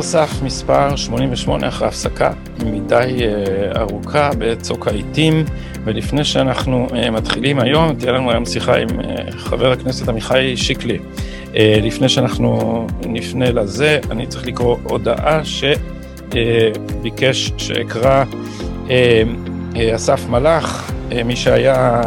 שומר סף מספר 88 אחרי הפסקה מדי uh, ארוכה בצוק העיתים, ולפני שאנחנו uh, מתחילים היום, תהיה לנו היום שיחה עם uh, חבר הכנסת עמיחי שיקלי. Uh, לפני שאנחנו נפנה לזה, אני צריך לקרוא הודעה שביקש uh, שאקרא uh, אסף מלאך, מי שהיה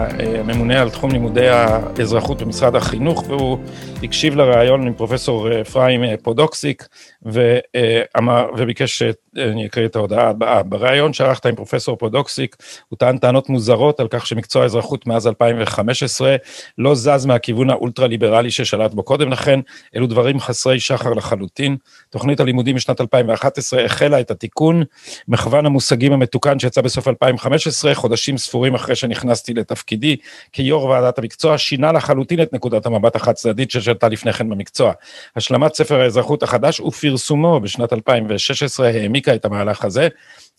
ממונה על תחום לימודי האזרחות במשרד החינוך, והוא הקשיב לראיון עם פרופסור אפרים פודוקסיק, ואמר, וביקש שאני אקריא את ההודעה הבאה. בריאיון שערכת עם פרופסור פודוקסיק, הוא טען טענות מוזרות על כך שמקצוע האזרחות מאז 2015 לא זז מהכיוון האולטרה-ליברלי ששלט בו קודם לכן, אלו דברים חסרי שחר לחלוטין. תוכנית הלימודים משנת 2011 החלה את התיקון, מחוון המושגים המתוקן שיצא בסוף 2015, חודשים ספורים אחרי שנכנסתי לתפקידי כיו"ר ועדת המקצוע, שינה לחלוטין את נקודת המבט החד צדדית ששלטה לפני כן במקצוע. השלמת ספר האזרחות החדש ופרסומו בשנת 2016 העמיקה את המהלך הזה.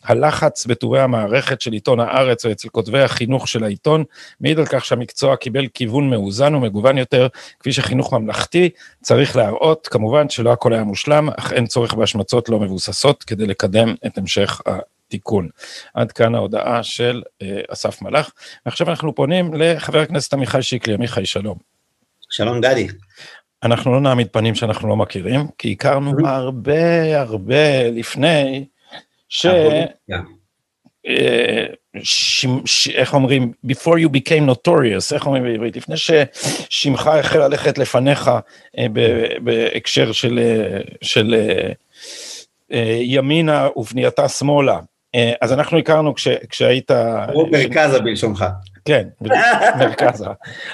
הלחץ בטורי המערכת של עיתון הארץ ואצל כותבי החינוך של העיתון מעיד על כך שהמקצוע קיבל כיוון מאוזן ומגוון יותר, כפי שחינוך ממלכתי צריך להראות, כמובן שלא הכל היה מושלם, אך אין צורך בהשמצות לא מבוססות כדי לקדם את המשך התיקון. עד כאן ההודעה של אה, אסף מלאך. ועכשיו אנחנו פונים לחבר הכנסת עמיחי שיקלי, עמיחי שלום. שלום גדי. אנחנו לא נעמיד פנים שאנחנו לא מכירים, כי הכרנו הרבה הרבה לפני ש... אה, ש... ש... איך אומרים, before you became notorious, איך אומרים בעברית, לפני ששמך החל ללכת לפניך אה, בהקשר של, אה, של ימינה ובנייתה שמאלה. אז אנחנו הכרנו כש, כשהיית... מרכזה בלשונך. כן, מרכזה.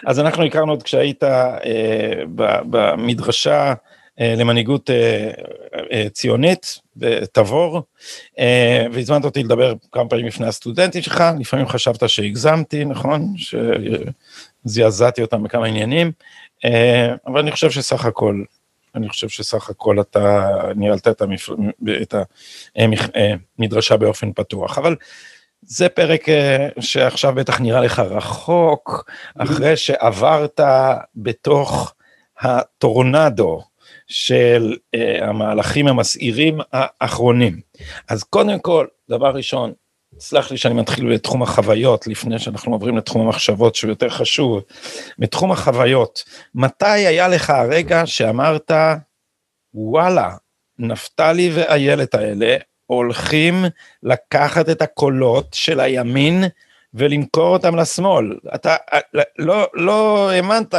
אז אנחנו הכרנו עוד כשהיית אה, במדרשה אה, למנהיגות אה, אה, ציונית בתבור, אה, והזמנת אותי לדבר כמה פעמים לפני הסטודנטים שלך, לפעמים חשבת שהגזמתי, נכון? שזעזעתי אותם בכמה עניינים, אה, אבל אני חושב שסך הכל, אני חושב שסך הכל אתה ניהלת את, המדרשה באופן פתוח, אבל זה פרק אה, שעכשיו בטח נראה לך רחוק, אחרי שעברת בתוך הטורנדו של uh, המהלכים המסעירים האחרונים. אז קודם כל, דבר ראשון, סלח לי שאני מתחיל בתחום החוויות, לפני שאנחנו עוברים לתחום המחשבות שהוא יותר חשוב. בתחום החוויות, מתי היה לך הרגע שאמרת, וואלה, נפתלי ואיילת האלה הולכים לקחת את הקולות של הימין ולמכור אותם לשמאל. אתה לא, לא האמנת,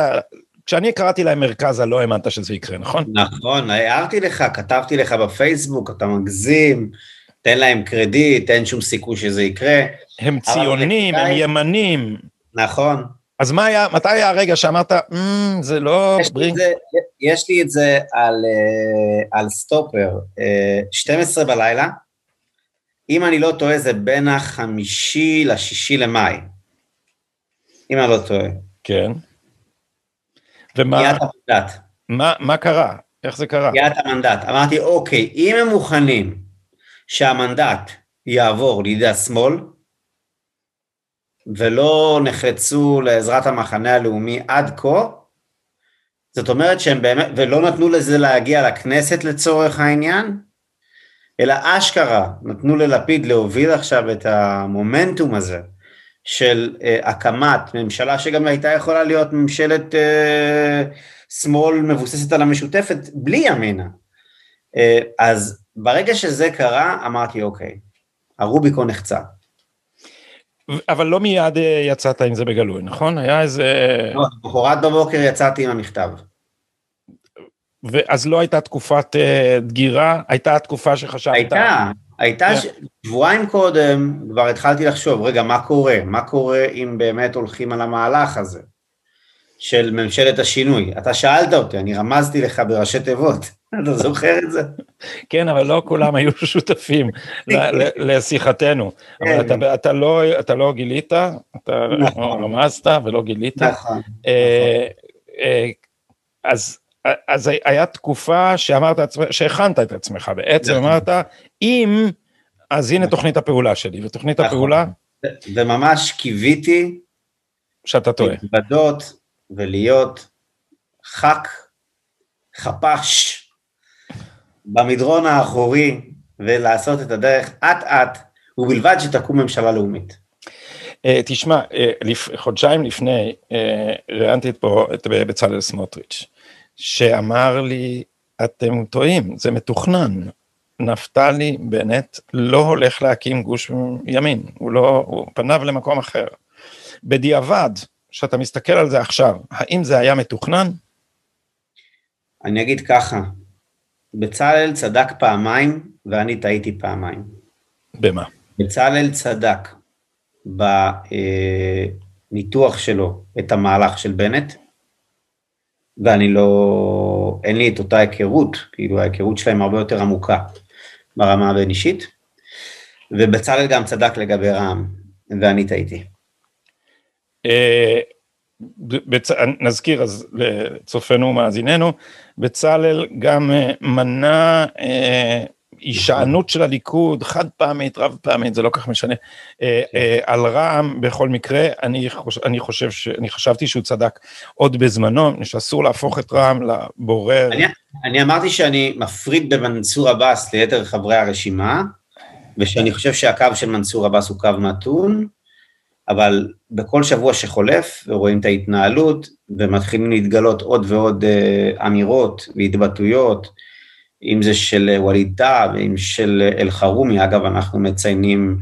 כשאני קראתי להם מרכזה לא האמנת שזה יקרה, נכון? נכון, הערתי לך, כתבתי לך בפייסבוק, אתה מגזים, תן להם קרדיט, אין שום סיכוי שזה יקרה. הם ציונים, הם ימנים. נכון. אז מה היה, מתי היה הרגע שאמרת, mm, זה לא... יש לי, זה, יש לי את זה על, uh, על סטופר, uh, אה, 12 בלילה, אם אני לא טועה זה בין החמישי לשישי למאי, אם אני לא טועה. כן. ומה... מה, מה קרה? איך זה קרה? קריאת המנדט. אמרתי, אוקיי, אם הם מוכנים שהמנדט יעבור לידי השמאל, ולא נחלצו לעזרת המחנה הלאומי עד כה, זאת אומרת שהם באמת, ולא נתנו לזה להגיע לכנסת לצורך העניין, אלא אשכרה נתנו ללפיד להוביל עכשיו את המומנטום הזה של uh, הקמת ממשלה שגם הייתה יכולה להיות ממשלת uh, שמאל מבוססת על המשותפת בלי ימינה. Uh, אז ברגע שזה קרה אמרתי אוקיי, הרוביקון נחצה. אבל לא מיד אה, יצאת עם זה בגלוי, נכון? היה איזה... לא, למחרת בבוקר יצאתי עם המכתב. ואז לא הייתה תקופת uh, דגירה, הייתה תקופה שחשבת... הייתה, הייתה. כן. ש... שבועיים קודם כבר התחלתי לחשוב, רגע, מה קורה? מה קורה אם באמת הולכים על המהלך הזה של ממשלת השינוי? אתה שאלת אותי, אני רמזתי לך בראשי תיבות. אתה זוכר את זה? כן, אבל לא כולם היו שותפים לשיחתנו. אבל כן. אתה לא, לא גילית, אתה נכון. רמזת ולא גילית. נכון. אה, אה, אז אז היה תקופה שאמרת, שהכנת את עצמך, בעצם נכון. אמרת, אם, אז הנה תוכנית הפעולה שלי, ותוכנית נכון. הפעולה, וממש קיוויתי שאתה טועה. להתוודות ולהיות ח"כ, חפ"ש, במדרון האחורי, ולעשות את הדרך אט אט, ובלבד שתקום ממשלה לאומית. אה, תשמע, אה, חודשיים לפני אה, ראיינתי פה את בצלאל סמוטריץ', שאמר לי, אתם טועים, זה מתוכנן. נפתלי בנט לא הולך להקים גוש ימין, הוא לא, הוא פניו למקום אחר. בדיעבד, כשאתה מסתכל על זה עכשיו, האם זה היה מתוכנן? אני אגיד ככה, בצלאל צדק פעמיים, ואני טעיתי פעמיים. במה? בצלאל צדק בניתוח שלו את המהלך של בנט, ואני לא, אין לי את אותה היכרות, כאילו ההיכרות שלהם הרבה יותר עמוקה ברמה הבין-אישית, ובצלאל גם צדק לגבי רע"מ, ואני טעיתי. אה. נזכיר אז לצופינו ומאזיננו, בצלאל גם אה, מנע אה, הישענות של הליכוד, חד פעמית, רב פעמית, זה לא כך משנה, אה, אה, על רע"מ בכל מקרה, אני, חוש... אני חושב, ש... אני חשבתי שהוא צדק עוד בזמנו, שאסור להפוך את רע"מ לבורר. אני, אני אמרתי שאני מפריד בין מנסור עבאס ליתר חברי הרשימה, ושאני חושב שהקו של מנסור עבאס הוא קו מתון, אבל בכל שבוע שחולף ורואים את ההתנהלות ומתחילים להתגלות עוד ועוד אה, אמירות והתבטאויות, אם זה של ווליד טאה ואם של אלחרומי, אגב אנחנו מציינים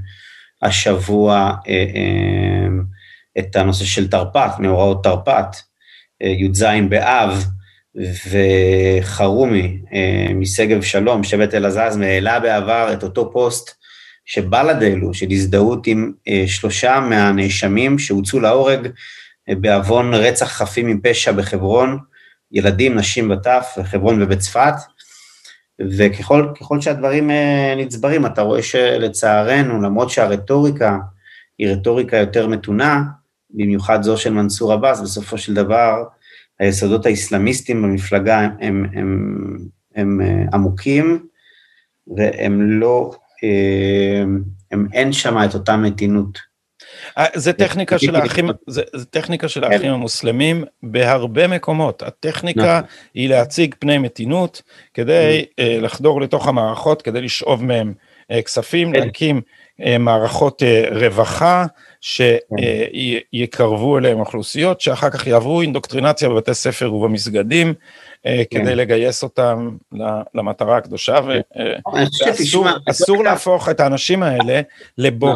השבוע אה, אה, את הנושא של תרפ"ט, מאורעות תרפ"ט, אה, י"ז באב, וחרומי אה, משגב שלום, שבט אלעזזמה, העלה בעבר את אותו פוסט שבל"ד העלו, של הזדהות עם אה, שלושה מהנאשמים שהוצאו להורג אה, בעוון רצח חפים מפשע בחברון, ילדים, נשים וטף, בחברון ובצפת, וככל ככל שהדברים אה, נצברים, אתה רואה שלצערנו, למרות שהרטוריקה היא רטוריקה יותר מתונה, במיוחד זו של מנסור עבאס, בסופו של דבר, היסודות האסלאמיסטיים במפלגה הם, הם, הם, הם עמוקים, והם לא, הם, אין שם את אותה מתינות. אה, זה טכניקה של האחים, זה, זה טכניקה של האחים המוסלמים בהרבה מקומות. הטכניקה היא להציג פני מתינות כדי uh, לחדור לתוך המערכות, כדי לשאוב מהם כספים, להקים uh, מערכות רווחה שיקרבו אליהם אוכלוסיות, שאחר כך יעברו אינדוקטרינציה בבתי ספר ובמסגדים, כדי לגייס אותם למטרה הקדושה, ואסור להפוך את האנשים האלה לבור...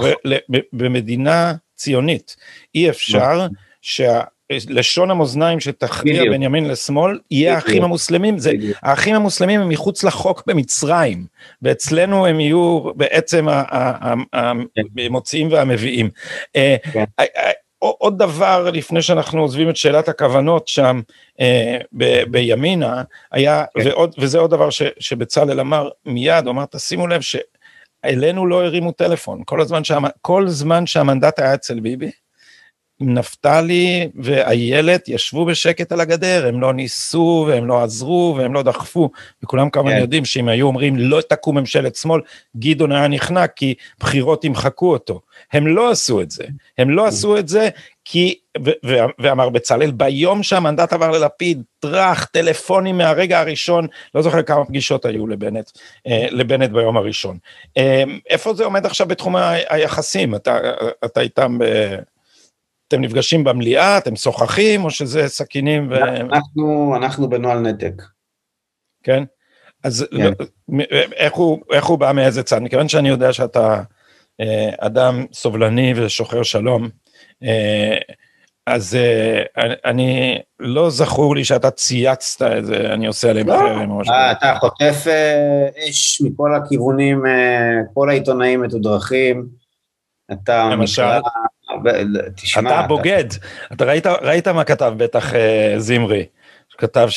במדינה ציונית. אי אפשר שלשון המאזניים שתכריע בין ימין לשמאל יהיה האחים המוסלמים, זה, האחים המוסלמים הם מחוץ לחוק במצרים, ואצלנו הם יהיו בעצם המוציאים והמביאים. עוד דבר לפני שאנחנו עוזבים את שאלת הכוונות שם אה, ב, בימינה היה ועוד וזה עוד דבר ש, שבצלאל אמר מיד הוא אמר תשימו לב שאלינו לא הרימו טלפון כל הזמן שהמ, כל זמן שהמנדט היה אצל ביבי. נפתלי ואיילת ישבו בשקט על הגדר, הם לא ניסו והם לא עזרו והם לא דחפו, וכולם כמובן יודעים שאם היו אומרים לא תקום ממשלת שמאל, גדעון היה נכנע כי בחירות ימחקו אותו. הם לא עשו את זה, הם לא עשו את זה כי, ואמר בצלאל, ביום שהמנדט עבר ללפיד, טראח, טלפונים מהרגע הראשון, לא זוכר כמה פגישות היו לבנט, לבנט ביום הראשון. איפה זה עומד עכשיו בתחום היחסים? אתה, אתה איתם ב... אתם נפגשים במליאה, אתם שוחחים, או שזה סכינים ו... אנחנו, אנחנו בנוהל נתק. כן? אז כן. איך, הוא, איך הוא בא מאיזה צד? מכיוון שאני יודע שאתה אה, אדם סובלני ושוחר שלום, אה, אז אה, אני, לא זכור לי שאתה צייצת איזה, אני עושה עליהם לא, חרם או משהו. אתה חוטף אש מכל הכיוונים, כל העיתונאים מתודרכים. אתה למשל, תשמע, אתה בוגד, אתה ראית, ראית מה כתב בטח uh, זמרי, שכתב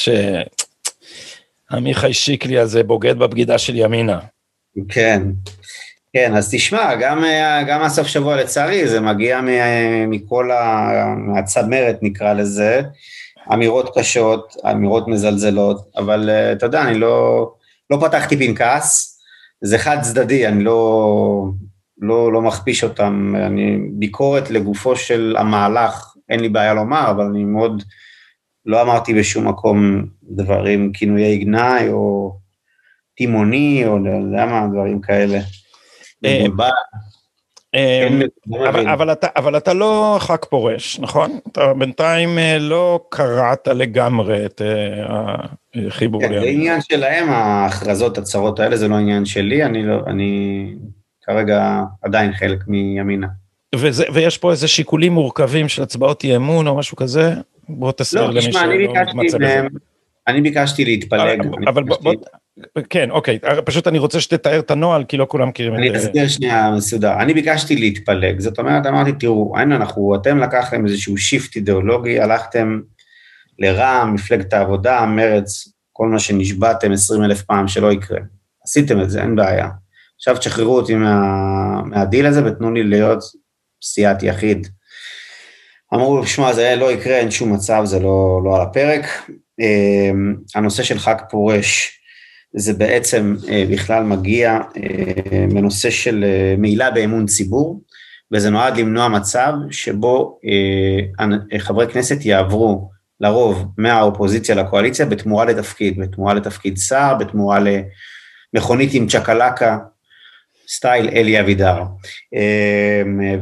שעמיחי שיקלי הזה בוגד בבגידה של ימינה. כן, כן, אז תשמע, גם, גם הסוף שבוע לצערי, זה מגיע מכל ה... מהצמרת נקרא לזה, אמירות קשות, אמירות מזלזלות, אבל אה, אתה יודע, אני לא, לא פתחתי פנקס, זה חד צדדי, אני לא, לא, לא מכפיש אותם, אני ביקורת לגופו של המהלך, אין לי בעיה לומר, אבל אני מאוד, לא אמרתי בשום מקום דברים, כינויי גנאי או תימוני, או לא יודע מה, דברים כאלה. אה, כן, אבל, אבל, אתה, אבל אתה לא ח"כ פורש, נכון? אתה בינתיים אה, לא קראת לגמרי את אה, החיבור. כן, זה עניין שלהם, ההכרזות, הצהרות האלה, זה לא עניין שלי, אני, לא, אני כרגע עדיין חלק מימינה. וזה, ויש פה איזה שיקולים מורכבים של הצבעות אי אמון או משהו כזה? בוא תסביר לא, למי שלא מתמצא בזה. אני ביקשתי להתפלג. אבל, אבל בוא, כן, אוקיי, פשוט אני רוצה שתתאר את הנוהל, כי לא כולם מכירים את זה. אני אסביר שנייה מסודר. אני ביקשתי להתפלג, זאת אומרת, אמרתי, תראו, אין אנחנו, אתם לקחתם איזשהו shift אידיאולוגי, הלכתם לרע"מ, מפלגת העבודה, מרץ, כל מה שנשבעתם עשרים אלף פעם שלא יקרה. עשיתם את זה, אין בעיה. עכשיו תשחררו אותי מה, מהדיל הזה ותנו לי להיות סיעת יחיד. אמרו, שמע, זה לא יקרה, אין שום מצב, זה לא, לא על הפרק. אמ, הנושא של חג פורש, זה בעצם אה, בכלל מגיע אה, מנושא של אה, מעילה באמון ציבור, וזה נועד למנוע מצב שבו חברי כנסת יעברו לרוב מהאופוזיציה לקואליציה בתמורה לתפקיד, בתמורה לתפקיד שר, בתמורה למכונית עם צ'קלקה, סטייל אלי אבידר,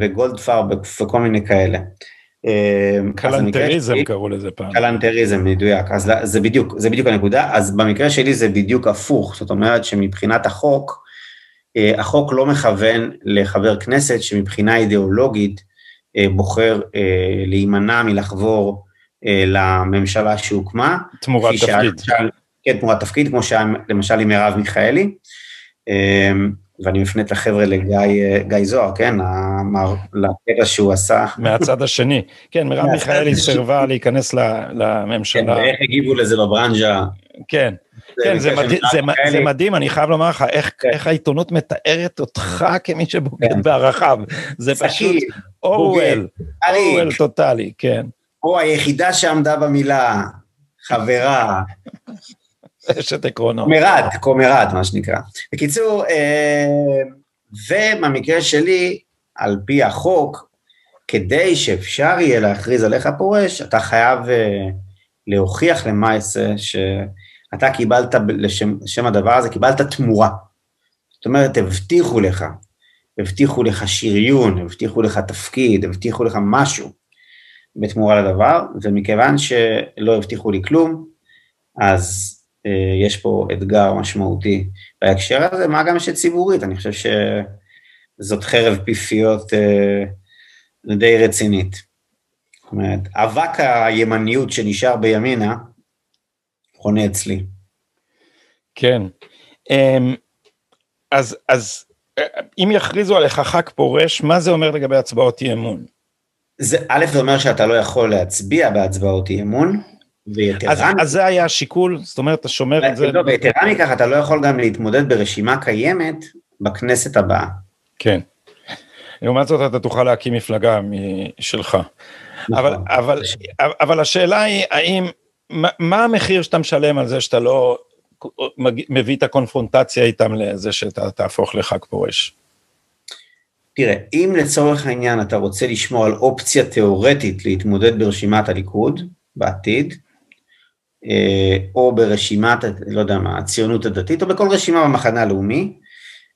וגולדפרב וכל מיני כאלה. אמ, קלנטריזם קראו לזה פעם. קלנטריזם, מדויק. אז זה בדיוק, זה בדיוק הנקודה. אז במקרה שלי זה בדיוק הפוך. זאת אומרת שמבחינת החוק, אה, החוק לא מכוון לחבר כנסת שמבחינה אידיאולוגית אה, בוחר אה, להימנע מלחבור לממשלה שהוקמה. תמורת תפקיד. כן, תמורת תפקיד, כמו שהיה למשל עם מרב מיכאלי. ואני מפנית לחבר'ה לגיא זוהר, כן, לקטע שהוא עשה. מהצד השני, כן, מרב מיכאלי סירבה להיכנס לממשלה. כן, ואיך הגיבו לזה בברנז'ה. כן, כן, זה, מדהים, אני חייב לומר לך, איך, כן. העיתונות מתארת אותך כמי שבוגד כן. בערכיו. זה פשוט אורוול, אורוול טוטאלי, כן. או היחידה שעמדה במילה, חברה, אשת עקרונות. קומרד, קומרד, מה שנקרא. בקיצור, אה, ובמקרה שלי, על פי החוק, כדי שאפשר יהיה להכריז עליך פורש, אתה חייב אה, להוכיח למעשה שאתה קיבלת, לשם, לשם הדבר הזה, קיבלת תמורה. זאת אומרת, הבטיחו לך, הבטיחו לך שריון, הבטיחו לך תפקיד, הבטיחו לך משהו בתמורה לדבר, ומכיוון שלא הבטיחו לי כלום, אז יש פה אתגר משמעותי בהקשר הזה, מה גם שציבורית, אני חושב שזאת חרב פיפיות אה, די רצינית. זאת אומרת, אבק הימניות שנשאר בימינה, חונה אצלי. כן. אמ, אז, אז אם יכריזו עליך ח"כ פורש, מה זה אומר לגבי הצבעות אי אמון? זה, א', זה אומר שאתה לא יכול להצביע בהצבעות אי אמון, אז, אז זה היה השיקול, זאת אומרת, אתה שומר את זה... לא, ויתרה מכך, אתה לא יכול גם להתמודד ברשימה קיימת בכנסת הבאה. כן. לעומת זאת, אתה תוכל להקים מפלגה משלך. נכון. אבל, אבל, אבל השאלה היא, האם, מה, המחיר שאתה משלם על זה שאתה לא מביא את הקונפרונטציה איתם לזה שאתה תהפוך לח"כ פורש? תראה, אם לצורך העניין אתה רוצה לשמור על אופציה תיאורטית להתמודד ברשימת הליכוד בעתיד, או ברשימת, לא יודע מה, הציונות הדתית, או בכל רשימה במחנה הלאומי,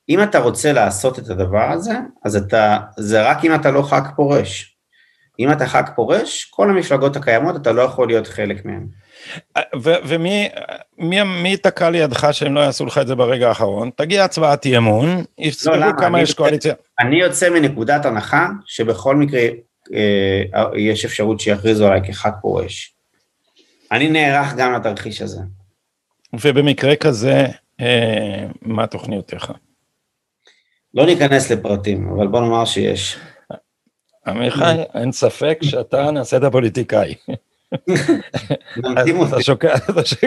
אם אתה רוצה לעשות את הדבר הזה, אז אתה, זה רק אם אתה לא ח"כ פורש. אם אתה ח"כ פורש, כל המפלגות הקיימות, אתה לא יכול להיות חלק מהן. ומי מי, מי תקע לידך שהם לא יעשו לך את זה ברגע האחרון? תגיע הצבעת אי אמון, יספרו לא, כמה יש קואליציה. אני יוצא מנקודת הנחה שבכל מקרה אה, יש אפשרות שיכריזו עליי כח"כ פורש. אני נערך גם לתרחיש הזה. ובמקרה כזה, אה, מה תוכניותיך? לא ניכנס לפרטים, אבל בוא נאמר שיש. עמיחי, אין ספק שאתה נעשית הפוליטיקאי. אתה שוקע,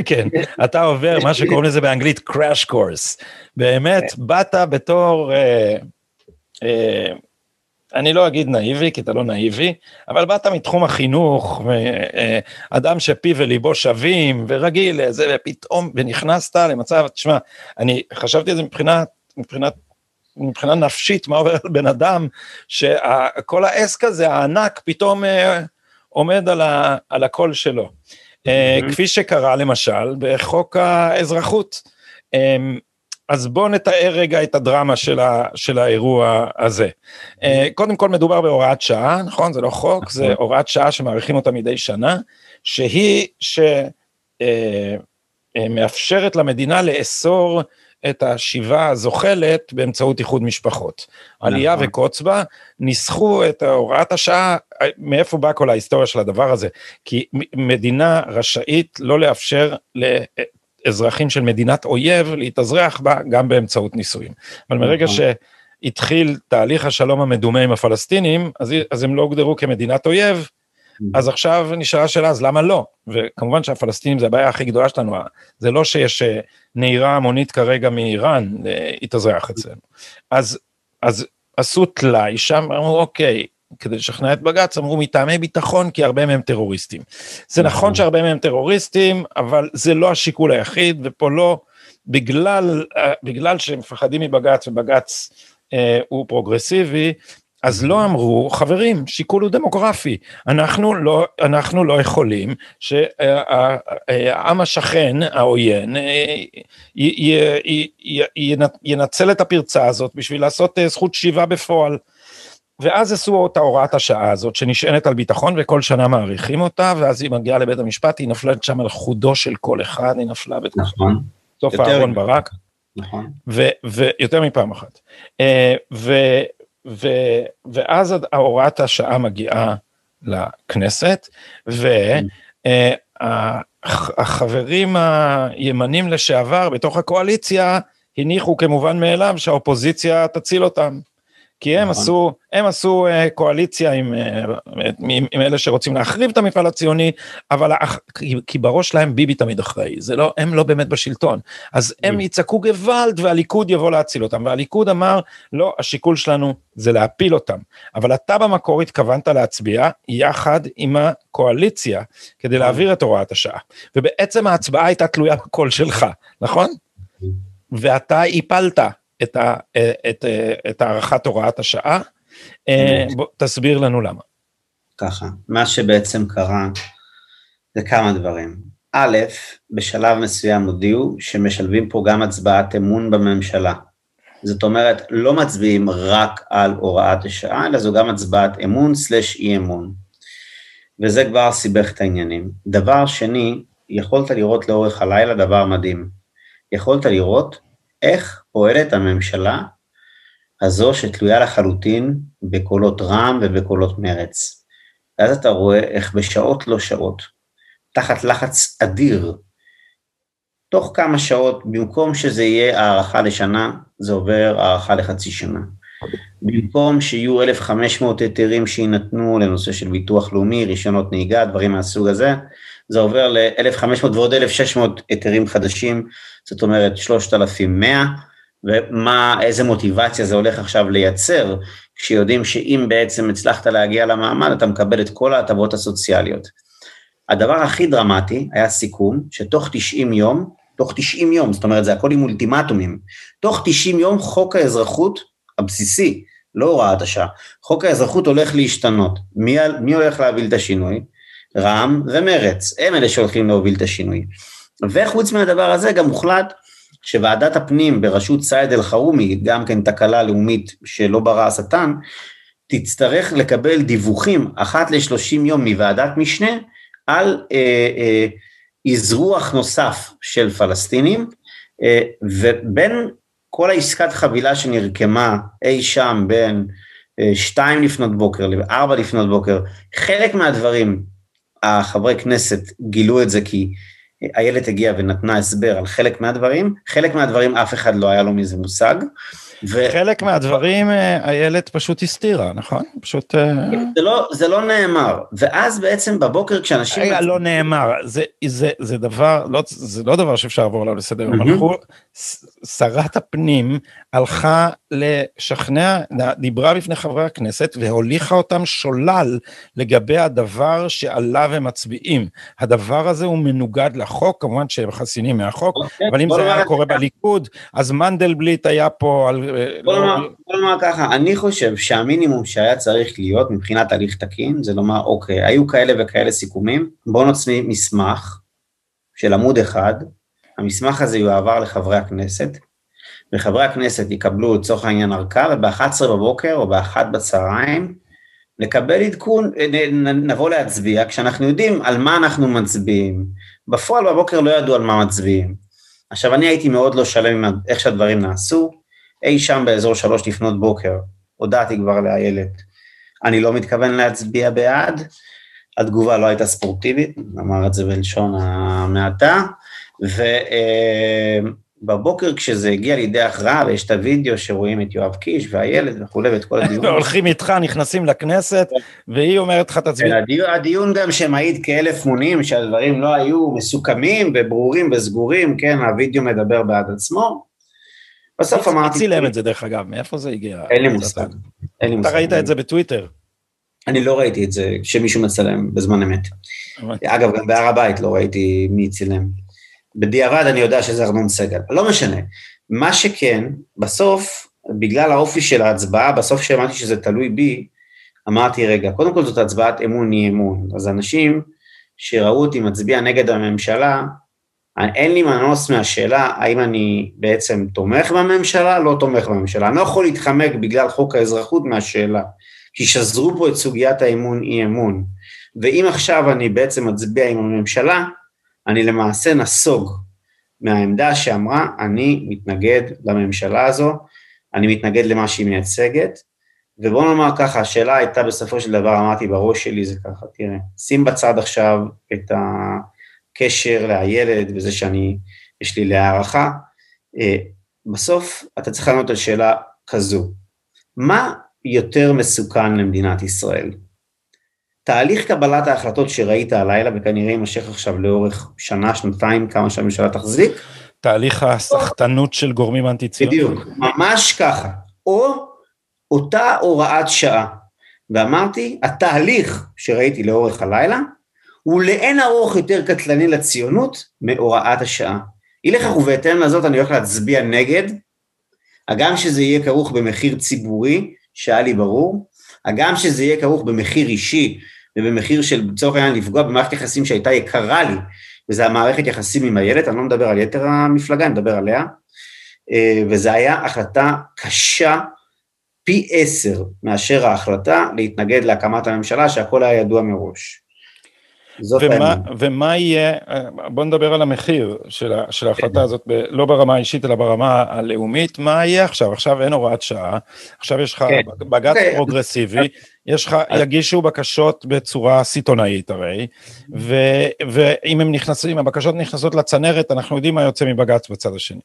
כן, אתה עובר מה שקוראים לזה באנגלית crash course. באמת, כן. באת בתור אה, אה, אני לא אגיד נאיבי, כי אתה לא נאיבי, אבל באת מתחום החינוך, ואדם שפיו וליבו שווים, ורגיל לזה, ופתאום, ונכנסת למצב, תשמע, אני חשבתי על זה מבחינת, מבחינת, מבחינה נפשית, מה עובר על בן אדם, שכל העסק הזה, הענק, פתאום אה, עומד על, ה, על הקול שלו. Mm-hmm. כפי שקרה למשל בחוק האזרחות. אמ, אז בואו נתאר רגע את הדרמה של, ה, של האירוע הזה. אה, קודם כל מדובר בהוראת שעה, נכון? זה לא חוק, זה נכון. הוראת שעה שמאריכים אותה מדי שנה, שהיא שמאפשרת אה, למדינה לאסור את השיבה הזוחלת באמצעות איחוד משפחות. עלייה נכון. וקוץ בה, ניסחו את הוראת השעה, מאיפה באה כל ההיסטוריה של הדבר הזה? כי מדינה רשאית לא לאפשר אזרחים של מדינת אויב להתאזרח בה גם באמצעות נישואים. אבל מרגע נכון. שהתחיל תהליך השלום המדומה עם הפלסטינים, אז, אז הם לא הוגדרו כמדינת אויב, אז עכשיו נשאלה השאלה, אז למה לא? וכמובן שהפלסטינים זה הבעיה הכי גדולה שלנו, זה לא שיש אה, נהירה המונית כרגע מאיראן להתאזרח אצלנו. אז, אז עשו טלאי שם, אמרו אוקיי, כדי לשכנע את בג"ץ, אמרו מטעמי ביטחון, כי הרבה מהם טרוריסטים. זה נכון, נכון שהרבה מהם טרוריסטים, אבל זה לא השיקול היחיד, ופה לא, בגלל, אה, בגלל שהם מפחדים מבג"ץ, ובג"ץ אה, הוא פרוגרסיבי, אז לא אמרו, חברים, שיקול הוא דמוגרפי, אנחנו לא, אנחנו לא יכולים שהעם השכן, העוין, אה, ינצל את הפרצה הזאת בשביל לעשות זכות שיבה בפועל. ואז עשו את ההוראת השעה הזאת שנשענת על ביטחון וכל שנה מעריכים אותה ואז היא מגיעה לבית המשפט היא נופלת שם על חודו של כל אחד היא נפלה בתקופה. נכון. סוף אהרון ברק. נכון. ויותר מפעם אחת. אה, ו, ו, ואז ההוראת השעה מגיעה לכנסת והחברים הימנים לשעבר בתוך הקואליציה הניחו כמובן מאליו שהאופוזיציה תציל אותם. כי הם נכון. עשו, הם עשו uh, קואליציה עם, uh, עם, עם אלה שרוצים להחריב את המפעל הציוני, אבל כי, כי בראש שלהם ביבי תמיד אחראי, זה לא, הם לא באמת בשלטון. אז הם יצעקו גוואלד והליכוד יבוא להציל אותם, והליכוד אמר, לא, השיקול שלנו זה להפיל אותם. אבל אתה במקור התכוונת להצביע יחד עם הקואליציה, כדי נכון. להעביר את הוראת השעה. ובעצם ההצבעה הייתה תלויה בקול שלך, נכון? ואתה הפלת את, ה, את, את הארכת הוראת השעה. אה, בוא, תסביר לנו למה. ככה, מה שבעצם קרה זה כמה דברים. א', בשלב מסוים הודיעו שמשלבים פה גם הצבעת אמון בממשלה. זאת אומרת, לא מצביעים רק על הוראת השעה, אלא זו גם הצבעת אמון סלש אי אמון. וזה כבר סיבך את העניינים. דבר שני, יכולת לראות לאורך הלילה דבר מדהים. יכולת לראות איך פועלת הממשלה הזו שתלויה לחלוטין בקולות רע"מ ובקולות מרץ. ואז אתה רואה איך בשעות לא שעות, תחת לחץ אדיר, תוך כמה שעות, במקום שזה יהיה הארכה לשנה, זה עובר הארכה לחצי שנה. במקום שיהיו 1,500 היתרים שיינתנו לנושא של ביטוח לאומי, רישיונות נהיגה, דברים מהסוג הזה, זה עובר ל-1,500 ועוד 1,600 היתרים חדשים, זאת אומרת 3,100, ומה, איזה מוטיבציה זה הולך עכשיו לייצר, כשיודעים שאם בעצם הצלחת להגיע למעמד, אתה מקבל את כל ההטבות הסוציאליות. הדבר הכי דרמטי היה סיכום, שתוך 90 יום, תוך 90 יום, זאת אומרת זה הכל עם אולטימטומים, תוך 90 יום חוק האזרחות הבסיסי, לא הוראת השעה, חוק האזרחות הולך להשתנות. מי, מי הולך להוביל את השינוי? רע"מ ומרץ, הם אלה שהולכים להוביל את השינוי. וחוץ מהדבר הזה גם הוחלט שוועדת הפנים בראשות סייד אל-חרומי, גם כן תקלה לאומית שלא ברא השטן, תצטרך לקבל דיווחים אחת לשלושים יום מוועדת משנה על אה, אה, אזרוח נוסף של פלסטינים, אה, ובין כל העסקת חבילה שנרקמה אי שם בין אה, שתיים לפנות בוקר לארבע לפנות בוקר, חלק מהדברים החברי כנסת גילו את זה כי איילת הגיעה ונתנה הסבר על חלק מהדברים, חלק מהדברים אף אחד לא היה לו מזה מושג. ו... חלק מהדברים אה, איילת פשוט הסתירה, נכון? פשוט... אה, זה לא, זה לא נאמר, ואז בעצם בבוקר כשאנשים... רגע, לא נאמר, זה, זה, זה דבר, לא, זה לא דבר שאפשר לעבור עליו לסדר, mm-hmm. שרת הפנים הלכה לשכנע, דיברה בפני חברי הכנסת והוליכה אותם שולל לגבי הדבר שעליו הם מצביעים. הדבר הזה הוא מנוגד לחוק, כמובן שהם חסינים מהחוק, okay, אוקיי, אבל אם זה היה קורה בליכוד, אז מנדלבליט היה פה על... בוא לא- נאמר ככה, אני חושב שהמינימום שהיה צריך להיות מבחינת הליך תקין, זה לומר, אוקיי, היו כאלה וכאלה סיכומים, בואו נוציא מסמך של עמוד אחד, המסמך הזה יועבר לחברי הכנסת, וחברי הכנסת יקבלו לצורך העניין ארכה, וב-11 בבוקר או ב-1 בצהריים נקבל עדכון, נבוא להצביע, כשאנחנו יודעים על מה אנחנו מצביעים. בפועל בבוקר לא ידעו על מה מצביעים. עכשיו, אני הייתי מאוד לא שלם עם איך שהדברים נעשו, אי שם באזור שלוש לפנות בוקר, הודעתי כבר לאיילת, אני לא מתכוון להצביע בעד, התגובה לא הייתה ספורטיבית, אמר את זה בלשון המעטה, ובבוקר כשזה הגיע לידי הכרעה, ויש את הוידאו שרואים את יואב קיש והילד וכולי, ואת כל הדיון. והולכים איתך, נכנסים לכנסת, והיא אומרת לך תצביע. הדיון, הדיון גם שמעיד כאלף מונים, שהדברים לא היו מסוכמים וברורים וסגורים, כן, הוידאו מדבר בעד עצמו. בסוף אמרתי... מי צילם את זה דרך אגב? מאיפה זה הגיע? אין לי מושג. אתה ראית את זה בטוויטר? אני לא ראיתי את זה שמישהו מצלם בזמן אמת. אגב, גם בהר הבית לא ראיתי מי צילם. בדיעבד אני יודע שזה ארנון סגל. לא משנה. מה שכן, בסוף, בגלל האופי של ההצבעה, בסוף כשאמרתי שזה תלוי בי, אמרתי, רגע, קודם כל זאת הצבעת אמון אי אמון. אז אנשים שראו אותי מצביע נגד הממשלה, אין לי מנוס מהשאלה האם אני בעצם תומך בממשלה, לא תומך בממשלה. אני לא יכול להתחמק בגלל חוק האזרחות מהשאלה, כי שזרו פה את סוגיית האמון אי אמון. ואם עכשיו אני בעצם מצביע עם הממשלה, אני למעשה נסוג מהעמדה שאמרה, אני מתנגד לממשלה הזו, אני מתנגד למה שהיא מייצגת, ובוא נאמר ככה, השאלה הייתה בסופו של דבר, אמרתי בראש שלי זה ככה, תראה, שים בצד עכשיו את הקשר לילד וזה שאני, יש לי להערכה, אה, בסוף אתה צריך לענות על שאלה כזו, מה יותר מסוכן למדינת ישראל? תהליך קבלת ההחלטות שראית הלילה וכנראה יימשך עכשיו לאורך שנה, שנתיים, כמה שהממשלה תחזיק. תהליך הסחטנות של גורמים אנטי ציוניים. בדיוק, ממש ככה. או אותה הוראת שעה. ואמרתי, התהליך שראיתי לאורך הלילה, הוא לאין ארוך יותר קטלני לציונות מהוראת השעה. אי לכך ובהתאם לזאת אני הולך להצביע נגד, הגם שזה יהיה כרוך במחיר ציבורי, שהיה לי ברור, הגם שזה יהיה כרוך במחיר אישי ובמחיר של לצורך העניין לפגוע במערכת יחסים שהייתה יקרה לי, וזה המערכת יחסים עם הילד, אני לא מדבר על יתר המפלגה, אני מדבר עליה, אה, וזו הייתה החלטה קשה פי עשר מאשר ההחלטה להתנגד להקמת הממשלה, שהכל היה ידוע מראש. ומה, ומה יהיה, בוא נדבר על המחיר של, של ההחלטה הזאת, ב, לא ברמה האישית אלא ברמה הלאומית, מה יהיה עכשיו? עכשיו אין הוראת שעה, עכשיו יש לך כן. בג"ץ okay. פרוגרסיבי, יש לך, יגישו בקשות בצורה סיטונאית הרי, ו, ואם הם נכנסים, הבקשות נכנסות לצנרת, אנחנו יודעים מה יוצא מבג"ץ בצד השני.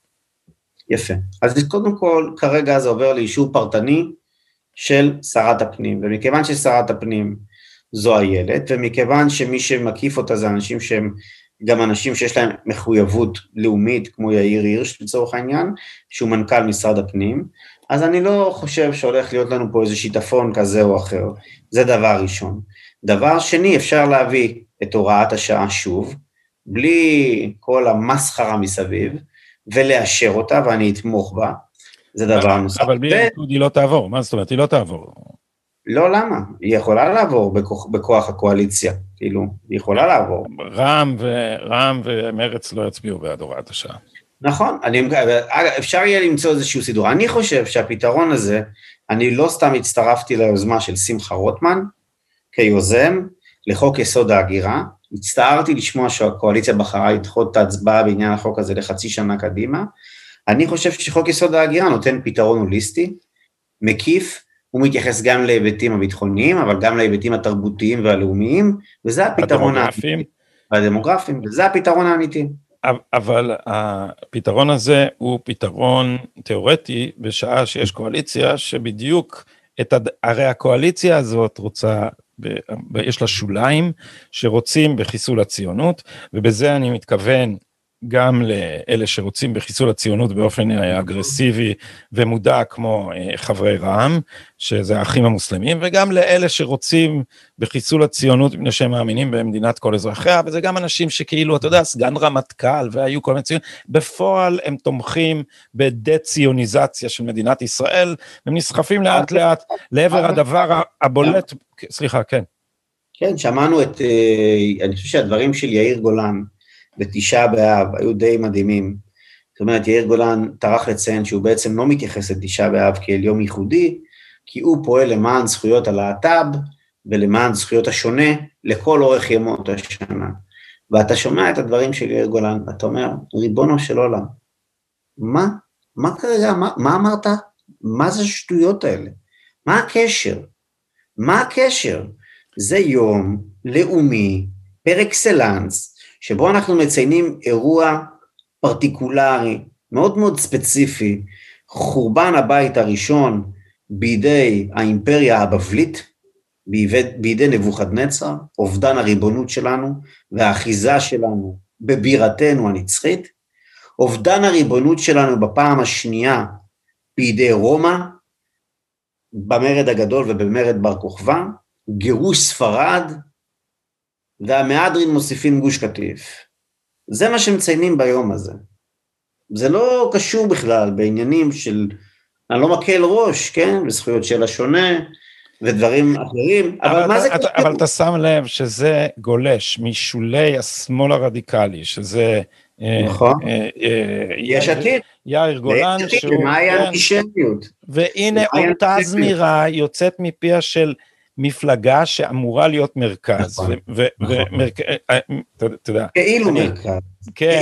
יפה. אז קודם כל, כרגע זה עובר לאישור פרטני של שרת הפנים, ומכיוון ששרת הפנים זו איילת, ומכיוון שמי שמקיף אותה זה אנשים שהם גם אנשים שיש להם מחויבות לאומית, כמו יאיר הירש לצורך העניין, שהוא מנכ"ל משרד הפנים, אז אני לא חושב שהולך להיות לנו פה איזה שיטפון כזה או אחר, זה דבר ראשון. דבר שני, אפשר להביא את הוראת השעה שוב, בלי כל המסחרה מסביב, ולאשר אותה, ואני אתמוך בה, זה דבר נוסף. אבל בלי הליכוד היא לא תעבור, מה זאת אומרת? היא לא תעבור. לא, למה? היא יכולה לעבור בכוח, בכוח הקואליציה, כאילו, היא יכולה לעבור. רע"מ ורע"מ ומרץ לא יצביעו בעד הוראת השעה. נכון, אני, אפשר יהיה למצוא איזשהו סידור. אני חושב שהפתרון הזה, אני לא סתם הצטרפתי ליוזמה של שמחה רוטמן כיוזם לחוק יסוד ההגירה, הצטערתי לשמוע שהקואליציה בחרה לדחות את ההצבעה בעניין החוק הזה לחצי שנה קדימה. אני חושב שחוק יסוד ההגירה נותן פתרון הוליסטי, מקיף, הוא מתייחס גם להיבטים הביטחוניים, אבל גם להיבטים התרבותיים והלאומיים, וזה הפתרון האמיתי. והדמוגרפיים, וזה הפתרון האמיתי. אבל הפתרון הזה הוא פתרון תיאורטי בשעה שיש קואליציה שבדיוק את הד... הרי הקואליציה הזאת רוצה, ב... יש לה שוליים שרוצים בחיסול הציונות ובזה אני מתכוון גם לאלה שרוצים בחיסול הציונות באופן אה, אגרסיבי ומודע כמו אה, חברי רע"מ, שזה האחים המוסלמים, וגם לאלה שרוצים בחיסול הציונות מפני שהם מאמינים במדינת כל אזרחיה, וזה גם אנשים שכאילו, אתה יודע, סגן רמטכ"ל והיו כל מיני ציונים, בפועל הם תומכים בדה-ציוניזציה של מדינת ישראל, הם נסחפים לאט לאט לעבר הדבר הבולט, סליחה, כן. כן, שמענו את, אה, אני חושב שהדברים של יאיר גולן, בתשעה באב היו די מדהימים. זאת אומרת, יאיר גולן טרח לציין שהוא בעצם לא מתייחס לתשעה באב כאל יום ייחודי, כי הוא פועל למען זכויות הלהט"ב ולמען זכויות השונה לכל אורך ימות השנה. ואתה שומע את הדברים של יאיר גולן, ואתה אומר, ריבונו של עולם, מה? מה כרגע, מה, מה אמרת? מה זה השטויות האלה? מה הקשר? מה הקשר? זה יום לאומי פר אקסלנס, שבו אנחנו מציינים אירוע פרטיקולרי, מאוד מאוד ספציפי, חורבן הבית הראשון בידי האימפריה הבבלית, בידי, נבוכדנצר, אובדן הריבונות שלנו והאחיזה שלנו בבירתנו הנצחית, אובדן הריבונות שלנו בפעם השנייה בידי רומא, במרד הגדול ובמרד בר כוכבא, גירוש ספרד, והמהדרין מוסיפים גוש קטיף. זה מה שמציינים ביום הזה. זה לא קשור בכלל בעניינים של, אני לא מקל ראש, כן, בזכויות של השונה ודברים אחרים, אבל, אבל מה זה... אתה, אבל אתה שם לב שזה גולש משולי השמאל הרדיקלי, שזה... אה, נכון, אה, אה, יש עתיד. יאיר גולן, שהוא... ומה היה כן. אנטישמיות? והנה אותה זמירה יוצאת מפיה של מפלגה שאמורה להיות מרכז. אתה יודע. כאילו מרכז. כן,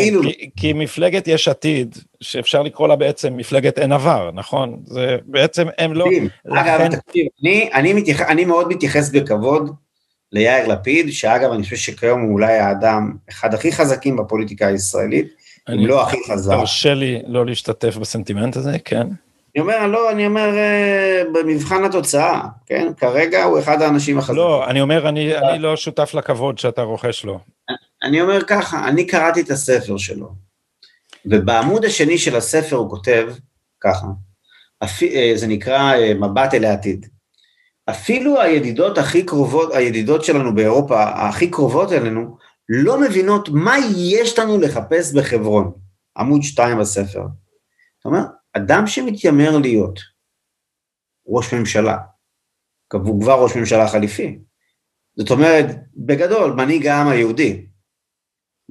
כי מפלגת יש עתיד, שאפשר לקרוא לה בעצם מפלגת אין עבר, נכון? זה בעצם הם לא... אגב, תקשיב, אני מאוד מתייחס בכבוד ליאיר לפיד, שאגב, אני חושב שכיום הוא אולי האדם, אחד הכי חזקים בפוליטיקה הישראלית, אם לא הכי חזק. תרשה לי לא להשתתף בסנטימנט הזה, כן. אני אומר, לא, אני אומר, אה, במבחן התוצאה, כן? כרגע הוא אחד האנשים החזקים. לא, אני אומר, אני, אני לא שותף לכבוד שאתה רוכש לו. אני אומר ככה, אני קראתי את הספר שלו, ובעמוד השני של הספר הוא כותב ככה, אה, זה נקרא אה, מבט אל העתיד. אפילו הידידות הכי קרובות, הידידות שלנו באירופה, הכי קרובות אלינו, לא מבינות מה יש לנו לחפש בחברון. עמוד שתיים בספר. אתה אומר, אדם שמתיימר להיות ראש ממשלה, הוא כבר ראש ממשלה חליפי, זאת אומרת, בגדול, מנהיג העם היהודי,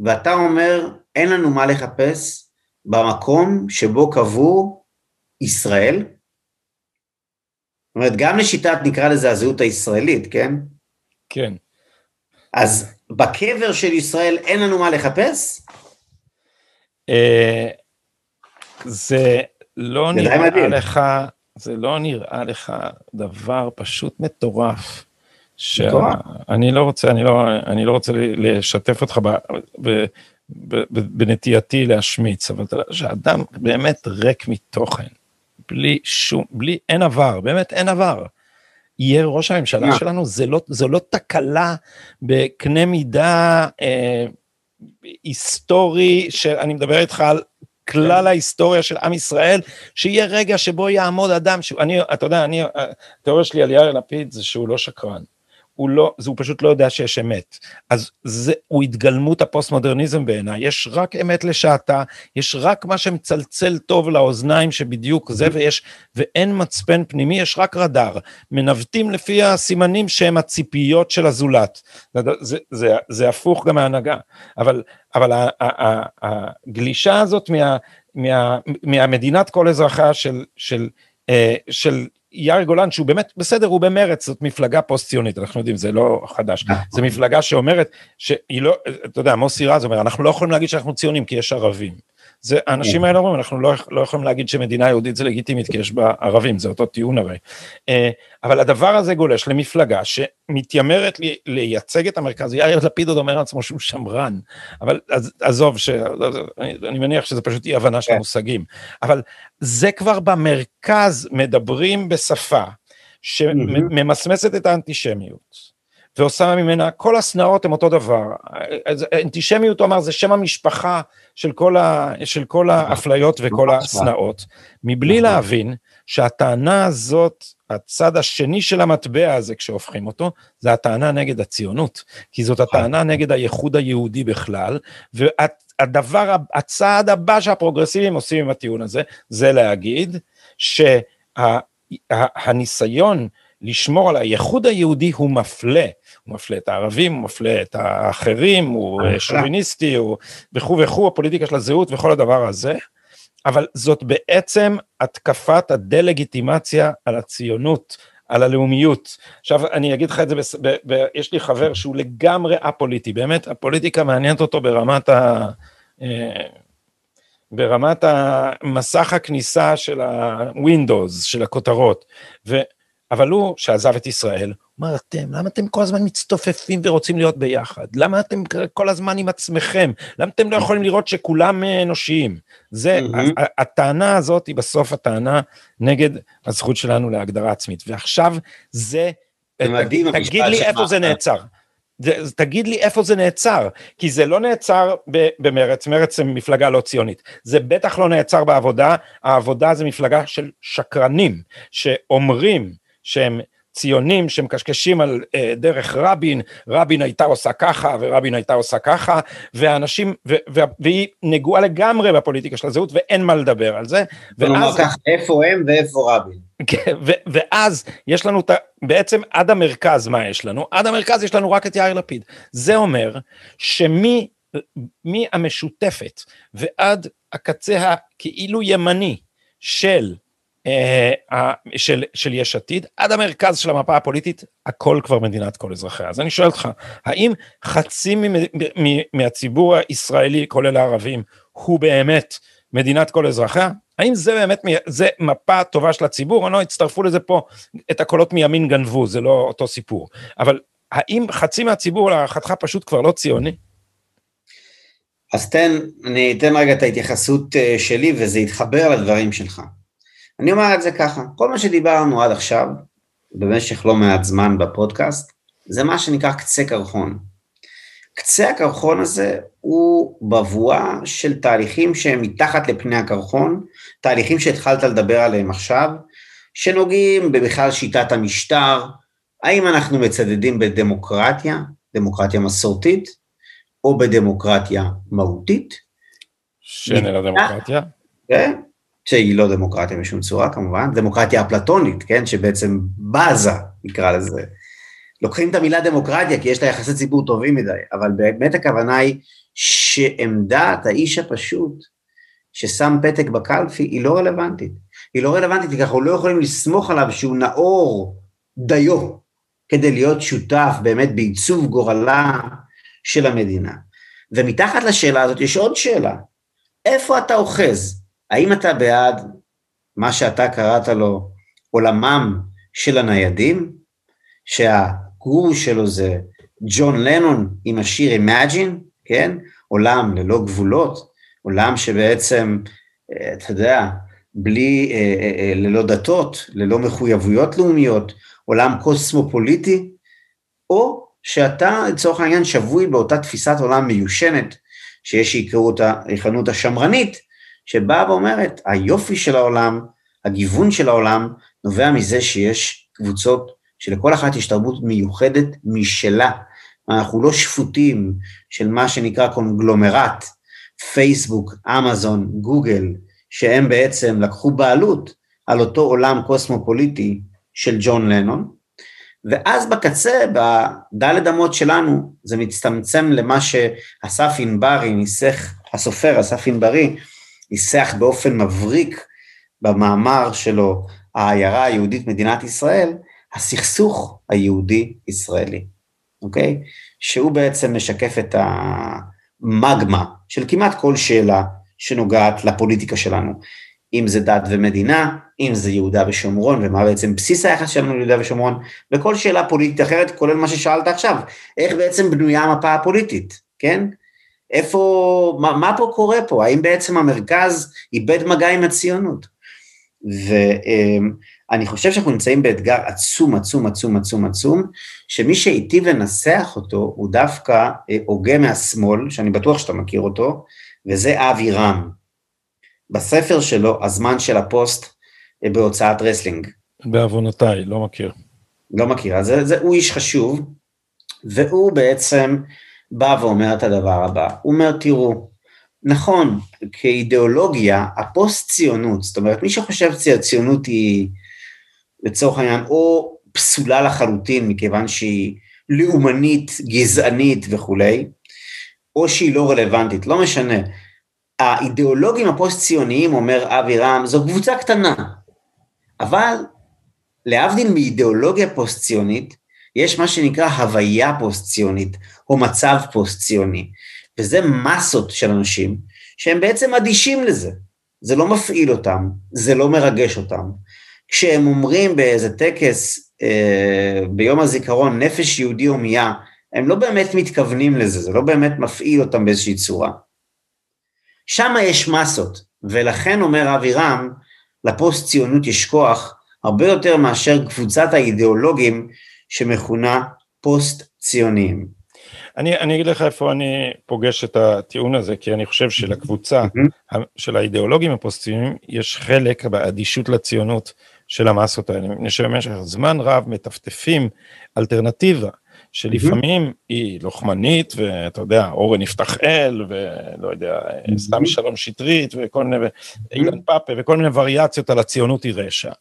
ואתה אומר, אין לנו מה לחפש במקום שבו קבור ישראל, זאת אומרת, גם לשיטת, נקרא לזה הזהות הישראלית, כן? כן. אז בקבר של ישראל אין לנו מה לחפש? אה, זה לא נראה לך, זה לא נראה לך דבר פשוט מטורף. שאני לא רוצה, אני לא, אני לא רוצה לשתף אותך ב, ב, ב, ב, בנטייתי להשמיץ, אבל שאדם באמת ריק מתוכן, בלי שום, בלי, אין עבר, באמת אין עבר. יהיה ראש הממשלה yeah. שלנו, זה לא, זו לא תקלה בקנה מידה אה, היסטורי, שאני מדבר איתך על כלל ההיסטוריה של עם ישראל, שיהיה רגע שבו יעמוד אדם, שאני, אתה יודע, אני, התיאוריה שלי על יאיר לפיד זה שהוא לא שקרן. הוא לא, זה הוא פשוט לא יודע שיש אמת. אז זה, הוא התגלמות הפוסט-מודרניזם בעיניי, יש רק אמת לשעתה, יש רק מה שמצלצל טוב לאוזניים שבדיוק זה, ויש, ואין מצפן פנימי, יש רק רדאר. מנווטים לפי הסימנים שהם הציפיות של הזולת. זה, זה, זה, זה הפוך גם מהנהגה. אבל, אבל הגלישה הזאת מה, מה, מהמדינת כל אזרחיה של, של, אה, של יאיר גולן שהוא באמת בסדר הוא במרץ זאת מפלגה פוסט ציונית אנחנו יודעים זה לא חדש נכון. זה מפלגה שאומרת שהיא לא אתה יודע מוסי רז אומר אנחנו לא יכולים להגיד שאנחנו ציונים כי יש ערבים. זה, האנשים כן. האלה אומרים, אנחנו לא, לא יכולים להגיד שמדינה יהודית זה לגיטימית, כי יש בה ערבים, זה אותו טיעון הרי. אה, אבל הדבר הזה גולש למפלגה שמתיימרת לי, לייצג את המרכז, יאיר לפיד עוד אומר לעצמו שהוא שמרן, אבל אז, עזוב, ש, אני, אני מניח שזה פשוט אי הבנה של כן. המושגים, אבל זה כבר במרכז מדברים בשפה שממסמסת את האנטישמיות. ועושה ממנה, כל השנאות הן אותו דבר. אנטישמיות, הוא אמר, זה שם המשפחה של כל, ה, של כל האפליות וכל השנאות, מבלי נכון. להבין שהטענה הזאת, הצד השני של המטבע הזה, כשהופכים אותו, זה הטענה נגד הציונות, כי זאת נכון. הטענה נגד הייחוד היהודי בכלל, והדבר, הצעד הבא שהפרוגרסיבים עושים עם הטיעון הזה, זה להגיד שהניסיון לשמור על הייחוד היהודי הוא מפלה. הוא מפלה את הערבים, הוא מפלה את האחרים, הוא אה, שוביניסטי, הוא וכו' וכו', הפוליטיקה של הזהות וכל הדבר הזה, אבל זאת בעצם התקפת הדה-לגיטימציה על הציונות, על הלאומיות. עכשיו אני אגיד לך את זה, בס... ב... ב... יש לי חבר שהוא לגמרי א-פוליטי, באמת הפוליטיקה מעניינת אותו ברמת ה... אה, ברמת המסך הכניסה של ה-Windows, של הכותרות, ו... אבל הוא, שעזב את ישראל, אמר, אתם, למה אתם כל הזמן מצטופפים ורוצים להיות ביחד? למה אתם כל הזמן עם עצמכם? למה אתם לא יכולים לראות שכולם אה, אנושיים? זה, mm-hmm. הטענה הזאת היא בסוף הטענה נגד הזכות שלנו להגדרה עצמית. ועכשיו זה, מדהים, תגיד לי איפה זה נעצר. תגיד לי איפה זה נעצר, כי זה לא נעצר במרץ, מרץ זה מפלגה לא ציונית, זה בטח לא נעצר בעבודה, העבודה זה מפלגה של שקרנים, שאומרים שהם ציונים שמקשקשים על אה, דרך רבין, רבין הייתה עושה ככה ורבין הייתה עושה ככה, ואנשים, ו, ו, והיא נגועה לגמרי בפוליטיקה של הזהות ואין מה לדבר על זה. כלומר כך, איפה הם ואיפה רבין. כן, ו, ואז יש לנו ה... בעצם עד המרכז מה יש לנו? עד המרכז יש לנו רק את יאיר לפיד. זה אומר שמי המשותפת ועד הקצה הכאילו ימני של של, של יש עתיד, עד המרכז של המפה הפוליטית, הכל כבר מדינת כל אזרחיה. אז אני שואל אותך, האם חצי מהציבור הישראלי, כולל הערבים, הוא באמת מדינת כל אזרחיה? האם זה באמת, זה מפה טובה של הציבור, או לא, הצטרפו לזה פה, את הקולות מימין גנבו, זה לא אותו סיפור. אבל האם חצי מהציבור להערכתך פשוט כבר לא ציוני? אז תן, אני אתן רגע את ההתייחסות אה, שלי וזה יתחבר לדברים שלך. אני אומר את זה ככה, כל מה שדיברנו עד עכשיו, במשך לא מעט זמן בפודקאסט, זה מה שנקרא קצה קרחון. קצה הקרחון הזה הוא בבואה של תהליכים שהם מתחת לפני הקרחון, תהליכים שהתחלת לדבר עליהם עכשיו, שנוגעים בכלל שיטת המשטר, האם אנחנו מצדדים בדמוקרטיה, דמוקרטיה מסורתית, או בדמוקרטיה מהותית. שאין אלא דמוקרטיה. כן, שהיא לא דמוקרטיה בשום צורה כמובן, דמוקרטיה אפלטונית, כן, שבעצם בזה, נקרא לזה. לוקחים את המילה דמוקרטיה כי יש לה יחסי ציבור טובים מדי, אבל באמת הכוונה היא שעמדת האיש הפשוט ששם פתק בקלפי היא לא רלוונטית. היא לא רלוונטית כי אנחנו לא יכולים לסמוך עליו שהוא נאור דיו כדי להיות שותף באמת בעיצוב גורלה של המדינה. ומתחת לשאלה הזאת יש עוד שאלה, איפה אתה אוחז? האם אתה בעד מה שאתה קראת לו עולמם של הניידים, שהגורו שלו זה ג'ון לנון עם השיר Imagine, כן? עולם ללא גבולות, עולם שבעצם, אה, אתה יודע, בלי, אה, אה, ללא דתות, ללא מחויבויות לאומיות, עולם קוסמופוליטי, או שאתה לצורך העניין שבוי באותה תפיסת עולם מיושנת, שיש שיקראו אותה ריחנות השמרנית, שבאה ואומרת, היופי של העולם, הגיוון של העולם, נובע מזה שיש קבוצות שלכל אחת יש תרבות מיוחדת משלה. אנחנו לא שפוטים של מה שנקרא קונגלומרט, פייסבוק, אמזון, גוגל, שהם בעצם לקחו בעלות על אותו עולם קוסמופוליטי של ג'ון לנון, ואז בקצה, בדלת אמות שלנו, זה מצטמצם למה שאסף ענברי ניסח, הסופר אסף ענברי, ניסח באופן מבריק במאמר שלו, העיירה היהודית מדינת ישראל, הסכסוך היהודי-ישראלי, אוקיי? שהוא בעצם משקף את המגמה של כמעט כל שאלה שנוגעת לפוליטיקה שלנו. אם זה דת ומדינה, אם זה יהודה ושומרון, ומה בעצם בסיס היחס שלנו ליהודה ושומרון, וכל שאלה פוליטית אחרת, כולל מה ששאלת עכשיו, איך בעצם בנויה המפה הפוליטית, כן? איפה, מה, מה פה קורה פה? האם בעצם המרכז איבד מגע עם הציונות? ואני חושב שאנחנו נמצאים באתגר עצום, עצום, עצום, עצום, עצום, שמי שהיטיב לנסח אותו הוא דווקא אה, הוגה מהשמאל, שאני בטוח שאתה מכיר אותו, וזה אורי רם. בספר שלו, הזמן של הפוסט אה, בהוצאת רסלינג. בעוונותיי, לא מכיר. לא מכיר, אז זה, זה, הוא איש חשוב, והוא בעצם בא ואומר את הדבר הבא, הוא אומר, תראו, נכון, כאידיאולוגיה, הפוסט-ציונות, זאת אומרת, מי שחושב שהציונות היא, לצורך העניין, או פסולה לחלוטין, מכיוון שהיא לאומנית, גזענית וכולי, או שהיא לא רלוונטית, לא משנה. האידיאולוגים הפוסט-ציוניים, אומר אבי רם, זו קבוצה קטנה, אבל להבדיל מאידיאולוגיה פוסט-ציונית, יש מה שנקרא הוויה פוסט-ציונית, או מצב פוסט-ציוני, וזה מסות של אנשים שהם בעצם אדישים לזה. זה לא מפעיל אותם, זה לא מרגש אותם. כשהם אומרים באיזה טקס אה, ביום הזיכרון, נפש יהודי הומייה, הם לא באמת מתכוונים לזה, זה לא באמת מפעיל אותם באיזושהי צורה. שם יש מסות, ולכן אומר אבי רם, לפוסט ציונות יש כוח הרבה יותר מאשר קבוצת האידיאולוגים שמכונה פוסט ציוניים. אני, אני אגיד לך איפה אני פוגש את הטיעון הזה, כי אני חושב שלקבוצה של האידיאולוגים הפוסט-ציוניים יש חלק באדישות לציונות של המסות האלה, מפני שבמשך זמן רב מטפטפים אלטרנטיבה שלפעמים היא לוחמנית, ואתה יודע, אורן יפתחאל, ולא יודע, סמי שלום שטרית, וכל מיני, אילן פפה, וכל מיני וריאציות על הציונות היא רשע.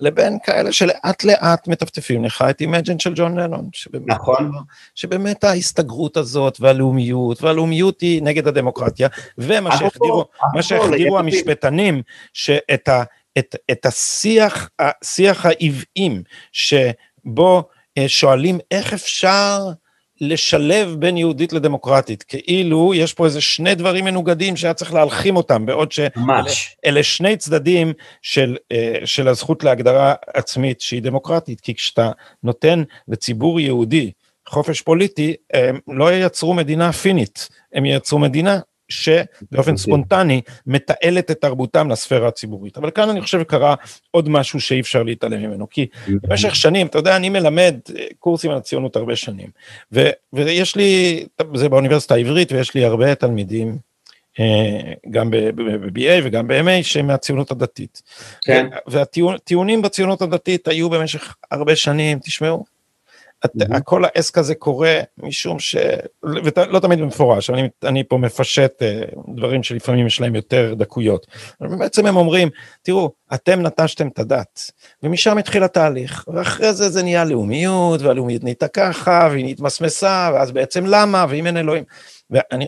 לבין כאלה שלאט לאט מטפטפים לך את Imagine של ג'ון לנון. נכון. שבאמת ההסתגרות הזאת, והלאומיות, והלאומיות היא נגד הדמוקרטיה, ומה שהחדירו, מה שהחדירו המשפטנים, שאת ה... את, את השיח, השיח העוועים שבו אה, שואלים איך אפשר לשלב בין יהודית לדמוקרטית, כאילו יש פה איזה שני דברים מנוגדים שהיה צריך להלחים אותם, בעוד שאלה שני צדדים של, אה, של הזכות להגדרה עצמית שהיא דמוקרטית, כי כשאתה נותן לציבור יהודי חופש פוליטי, הם לא ייצרו מדינה פינית, הם ייצרו מדינה שבאופן ספונטני מתעלת את תרבותם לספירה הציבורית. אבל כאן אני חושב קרה עוד משהו שאי אפשר להתעלם ממנו, כי במשך שנים, אתה יודע, אני מלמד אה, קורסים על הציונות הרבה שנים, ו, ויש לי, זה באוניברסיטה העברית, ויש לי הרבה תלמידים, אה, גם ב-BA וגם ב-MA, שהם מהציונות הדתית. כן. והטיעונים בציונות הדתית היו במשך הרבה שנים, תשמעו, Mm-hmm. כל העסק הזה קורה משום ש... ולא תמיד במפורש, אני, אני פה מפשט אה, דברים שלפעמים יש להם יותר דקויות. בעצם הם אומרים, תראו, אתם נטשתם את הדת, ומשם התחיל התהליך, ואחרי זה זה נהיה לאומיות, והלאומיות נהייתה ככה, והיא נתמסמסה, ואז בעצם למה, ואם אין אלוהים. ואני,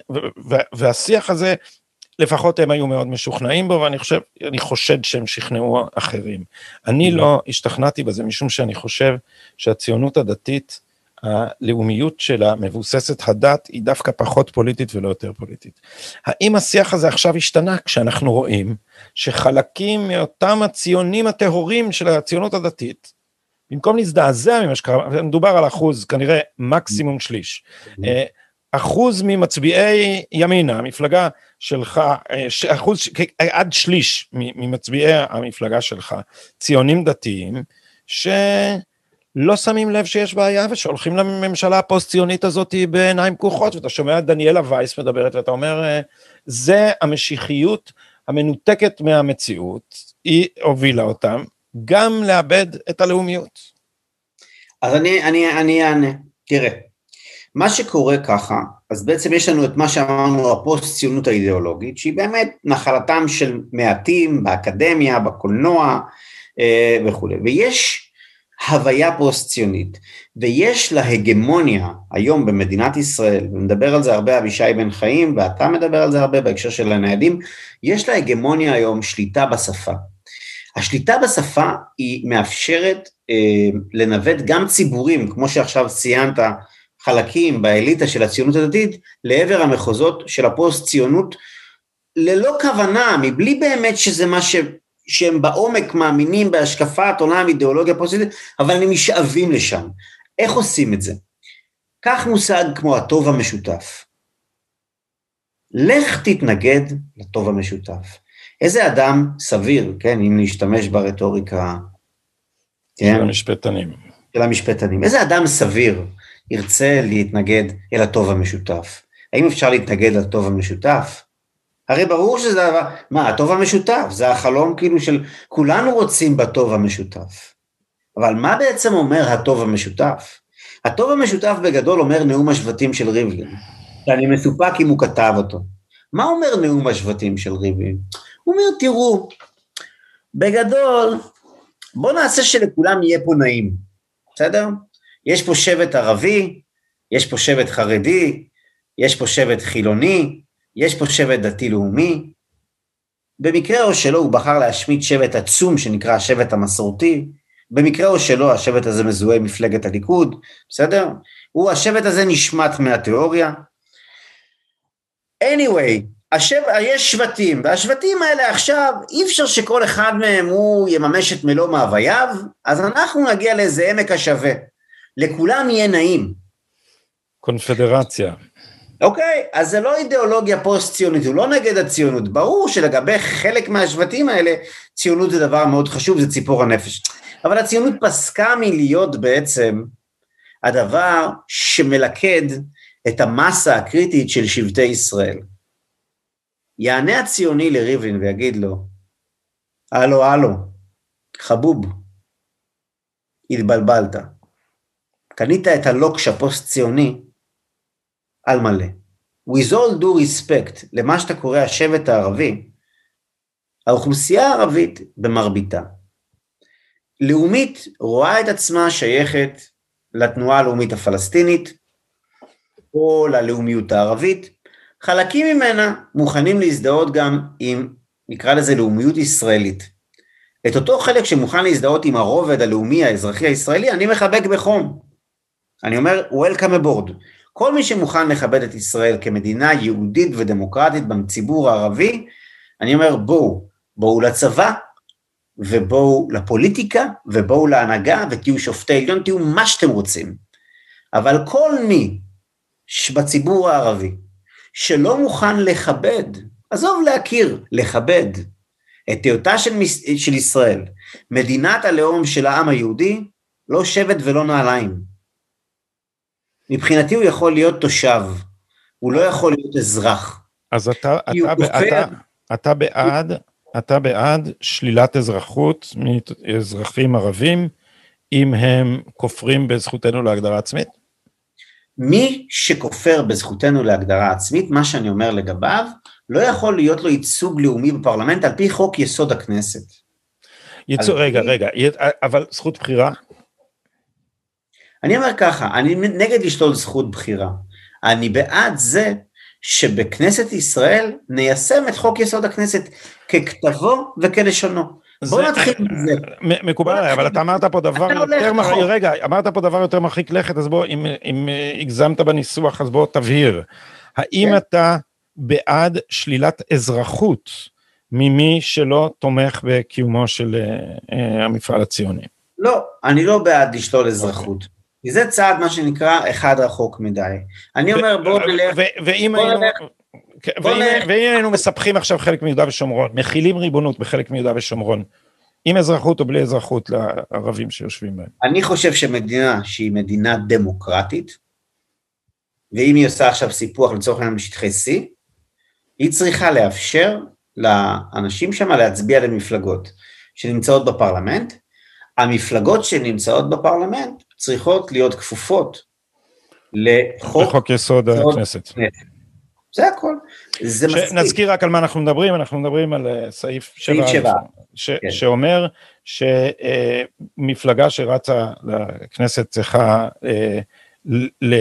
והשיח הזה לפחות הם היו מאוד משוכנעים בו, ואני חושב, אני חושד שהם שכנעו אחרים. אני לא השתכנעתי בזה, משום שאני חושב שהציונות הדתית, הלאומיות שלה, מבוססת הדת, היא דווקא פחות פוליטית ולא יותר פוליטית. האם השיח הזה עכשיו השתנה כשאנחנו רואים שחלקים מאותם הציונים הטהורים של הציונות הדתית, במקום להזדעזע ממה שקרה, מדובר על אחוז, כנראה מקסימום שליש. אה, אחוז ממצביעי ימינה, המפלגה שלך, אה, אחוז, עד שליש ממצביעי המפלגה שלך, ציונים דתיים, שלא שמים לב שיש בעיה ושהולכים לממשלה הפוסט-ציונית הזאת בעיניים פקוחות, ואתה שומע את דניאלה וייס מדברת ואתה אומר, אה, זה המשיחיות המנותקת מהמציאות, היא הובילה אותם, גם לאבד את הלאומיות. אז אני, אני, אני אענה, תראה. מה שקורה ככה, אז בעצם יש לנו את מה שאמרנו הפוסט ציונות האידיאולוגית, שהיא באמת נחלתם של מעטים באקדמיה, בקולנוע אה, וכולי, ויש הוויה פוסט ציונית, ויש לה הגמוניה היום במדינת ישראל, ומדבר על זה הרבה אבישי בן חיים, ואתה מדבר על זה הרבה בהקשר של הניידים, יש לה הגמוניה היום שליטה בשפה. השליטה בשפה היא מאפשרת אה, לנווט גם ציבורים, כמו שעכשיו ציינת, חלקים באליטה של הציונות הדתית לעבר המחוזות של הפוסט ציונות ללא כוונה, מבלי באמת שזה מה ש... שהם בעומק מאמינים בהשקפת עולם, אידיאולוגיה פוסטית, אבל הם משאבים לשם. איך עושים את זה? קח מושג כמו הטוב המשותף. לך תתנגד לטוב המשותף. איזה אדם סביר, כן, אם נשתמש ברטוריקה, כן? של המשפטנים. של המשפטנים. איזה אדם סביר ירצה להתנגד אל הטוב המשותף? האם אפשר להתנגד לטוב המשותף? הרי ברור שזה מה, הטוב המשותף, זה החלום כאילו של כולנו רוצים בטוב המשותף. אבל מה בעצם אומר הטוב המשותף? הטוב המשותף בגדול אומר נאום השבטים של ריבלין, שאני מסופק אם הוא כתב אותו. מה אומר נאום השבטים של ריבלין? הוא אומר, תראו, בגדול, בואו נעשה שלכולם יהיה פה נעים, בסדר? יש פה שבט ערבי, יש פה שבט חרדי, יש פה שבט חילוני, יש פה שבט דתי-לאומי. במקרה או שלא, הוא בחר להשמיט שבט עצום שנקרא השבט המסורתי, במקרה או שלא, השבט הזה מזוהה עם מפלגת הליכוד, בסדר? הוא, השבט הזה נשמט מהתיאוריה. anyway, השב... יש שבטים, והשבטים האלה עכשיו, אי אפשר שכל אחד מהם הוא יממש את מלוא מאווייו, אז אנחנו נגיע לאיזה עמק השווה. לכולם יהיה נעים. קונפדרציה. אוקיי, אז זה לא אידיאולוגיה פוסט-ציונית, הוא לא נגד הציונות. ברור שלגבי חלק מהשבטים האלה, ציונות זה דבר מאוד חשוב, זה ציפור הנפש. אבל הציונות פסקה מלהיות בעצם הדבר שמלכד את המסה הקריטית של שבטי ישראל. יענה הציוני לריבלין ויגיד לו, הלו, הלו, חבוב, התבלבלת. קנית את הלוקש הפוסט-ציוני על מלא. With all due respect למה שאתה קורא השבט הערבי, האוכלוסייה הערבית במרביתה, לאומית רואה את עצמה שייכת לתנועה הלאומית הפלסטינית או ללאומיות הערבית, חלקים ממנה מוכנים להזדהות גם עם, נקרא לזה לאומיות ישראלית. את אותו חלק שמוכן להזדהות עם הרובד הלאומי האזרחי הישראלי, אני מחבק בחום. אני אומר, Welcome aboard. כל מי שמוכן לכבד את ישראל כמדינה יהודית ודמוקרטית בציבור הערבי, אני אומר, בואו, בואו לצבא, ובואו לפוליטיקה, ובואו להנהגה, ותהיו שופטי עליון, תהיו מה שאתם רוצים. אבל כל מי בציבור הערבי שלא מוכן לכבד, עזוב להכיר, לכבד, את היותה של, של ישראל, מדינת הלאום של העם היהודי, לא שבט ולא נעליים. מבחינתי הוא יכול להיות תושב, הוא לא יכול להיות אזרח. אז אתה, אתה, אתה, אתה, אתה בעד, אתה בעד שלילת אזרחות מאזרחים ערבים, אם הם כופרים בזכותנו להגדרה עצמית? מי שכופר בזכותנו להגדרה עצמית, מה שאני אומר לגביו, לא יכול להיות לו ייצוג לאומי בפרלמנט על פי חוק יסוד הכנסת. ייצוג, רגע, פי... רגע, אבל זכות בחירה? אני אומר ככה, אני נגד לשלול זכות בחירה. אני בעד זה שבכנסת ישראל ניישם את חוק יסוד הכנסת ככתבו וכלשונו. בוא נתחיל מזה. מקובל עליי, אבל אתה אמרת פה דבר יותר מרחיק, רגע, אמרת פה דבר יותר מרחיק לכת, אז בוא, אם הגזמת בניסוח, אז בוא תבהיר. האם כן. אתה בעד שלילת אזרחות ממי שלא תומך בקיומו של אה, אה, המפעל הציוני? לא, אני לא בעד לשלול אזרחות. זה צעד, מה שנקרא, אחד רחוק מדי. אני אומר, בואו נלך... ואם היינו... ואם היינו מספחים עכשיו חלק מיהודה ושומרון, מכילים ריבונות בחלק מיהודה ושומרון, עם אזרחות או בלי אזרחות לערבים שיושבים בהם. אני חושב שמדינה שהיא מדינה דמוקרטית, ואם היא עושה עכשיו סיפוח לצורך העניין בשטחי C, היא צריכה לאפשר לאנשים שם להצביע למפלגות שנמצאות בפרלמנט. המפלגות שנמצאות בפרלמנט צריכות להיות כפופות לחוק, לחוק יסוד הכנסת. זה הכל. זה מספיק. נזכיר רק על מה אנחנו מדברים, אנחנו מדברים על uh, סעיף 7, 7. ש, כן. שאומר שמפלגה שרצה לכנסת צריכה uh, ל,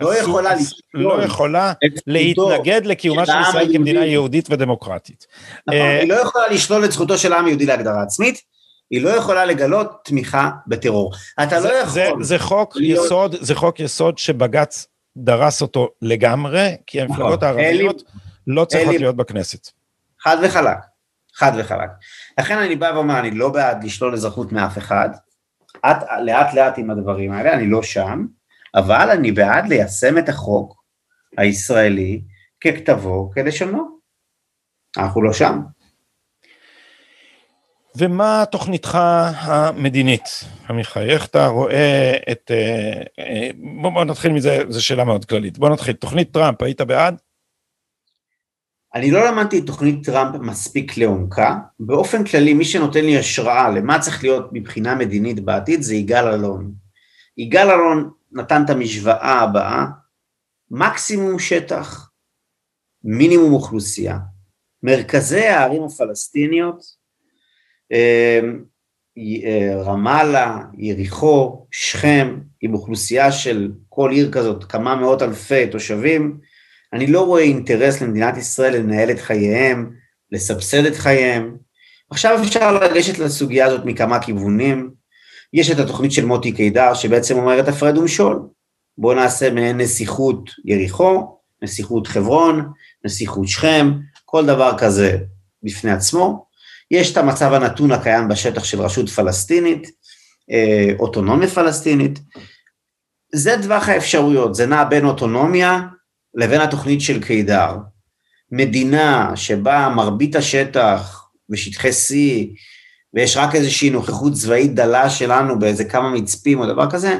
לא יכולה, לא יכולה להתנגד לקיומה של ישראל כמדינה יהודית ודמוקרטית. נכון, היא לא יכולה לשלול את זכותו של העם היהודי להגדרה עצמית, היא לא יכולה לגלות תמיכה בטרור. אתה זה, לא יכול... זה, זה חוק להיות... יסוד, זה חוק יסוד שבג"ץ דרס אותו לגמרי, כי המפלגות נכון, הערביות לא צריכות להיות בכנסת. חד וחלק, חד וחלק. לכן אני בא ואומר, אני לא בעד לשלול אזרחות מאף אחד, את, לאט לאט עם הדברים האלה, אני לא שם, אבל אני בעד ליישם את החוק הישראלי ככתבו, כלשונו. אנחנו לא שם. ומה תוכניתך המדינית, עמיחי? איך אתה רואה את... אה, אה, בוא, נתחיל מזה, זו שאלה מאוד כללית. בוא נתחיל. תוכנית טראמפ, היית בעד? אני לא למדתי את תוכנית טראמפ מספיק לעומקה. באופן כללי, מי שנותן לי השראה למה צריך להיות מבחינה מדינית בעתיד זה יגאל אלון. יגאל אלון נתן את המשוואה הבאה, מקסימום שטח, מינימום אוכלוסייה. מרכזי הערים הפלסטיניות רמאללה, יריחו, שכם, עם אוכלוסייה של כל עיר כזאת, כמה מאות אלפי תושבים, אני לא רואה אינטרס למדינת ישראל לנהל את חייהם, לסבסד את חייהם. עכשיו אפשר לגשת לסוגיה הזאת מכמה כיוונים. יש את התוכנית של מוטי קידר, שבעצם אומרת הפרד ומשול. בואו נעשה מעין נסיכות יריחו, נסיכות חברון, נסיכות שכם, כל דבר כזה בפני עצמו. יש את המצב הנתון הקיים בשטח של רשות פלסטינית, אה, אוטונומיה פלסטינית. זה טווח האפשרויות, זה נע בין אוטונומיה לבין התוכנית של קידר. מדינה שבה מרבית השטח ושטחי C ויש רק איזושהי נוכחות צבאית דלה שלנו באיזה כמה מצפים או דבר כזה,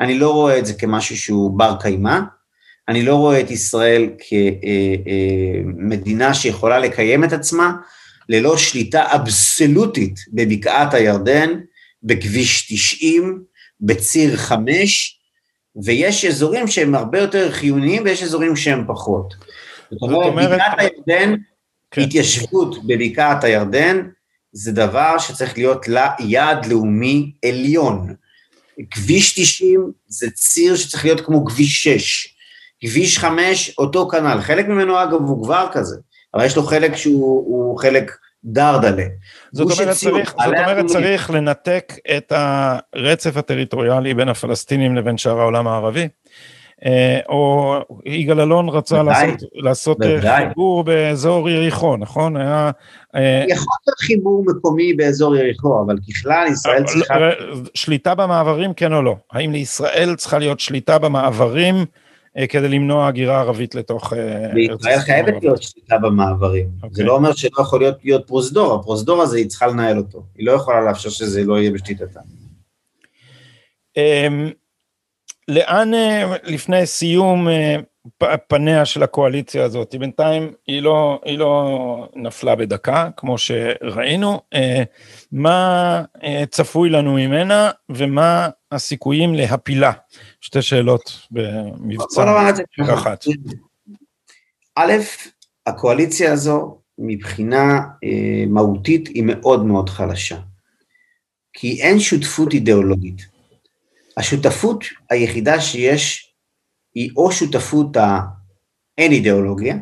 אני לא רואה את זה כמשהו שהוא בר קיימא. אני לא רואה את ישראל כמדינה שיכולה לקיים את עצמה ללא שליטה אבסולוטית בבקעת הירדן, בכביש 90, בציר 5, ויש אזורים שהם הרבה יותר חיוניים ויש אזורים שהם פחות. זאת אומרת, בקעת הירדן, כן. התיישבות בבקעת הירדן, זה דבר שצריך להיות לה יעד לאומי עליון. כביש 90 זה ציר שצריך להיות כמו כביש 6. כביש 5, אותו כנ"ל. חלק ממנו, אגב, הוא כבר כזה. אבל יש לו חלק שהוא חלק דרדלה. זאת אומרת, צריך, זאת אומרת צריך לנתק את הרצף הטריטוריאלי בין הפלסטינים לבין שאר העולם הערבי. אה, או יגאל אלון רצה לעשות, לעשות אה, חיבור באזור יריחו, נכון? היה... אה, יכול להיות חיבור מקומי באזור יריחו, אבל ככלל ישראל צריכה... שליטה במעברים כן או לא? האם לישראל צריכה להיות שליטה במעברים כדי למנוע הגירה ערבית לתוך... אה, בישראל חייבת להיות שליטה במעברים. Okay. זה אוקיי. לא אומר שלא יכול להיות, להיות פרוזדור, הפרוזדור הזה היא צריכה לנהל אותו. היא לא יכולה לאפשר שזה לא יהיה בשליטתה. אמ, לאן אה, לפני סיום פניה של הקואליציה הזאת, בינתיים היא לא, היא לא נפלה בדקה, כמו שראינו, מה צפוי לנו ממנה ומה הסיכויים להפילה? שתי שאלות במבצע אחת. א', הקואליציה הזו מבחינה אה, מהותית היא מאוד מאוד חלשה. כי אין שותפות אידיאולוגית. השותפות היחידה שיש היא או שותפות האין אידיאולוגיה,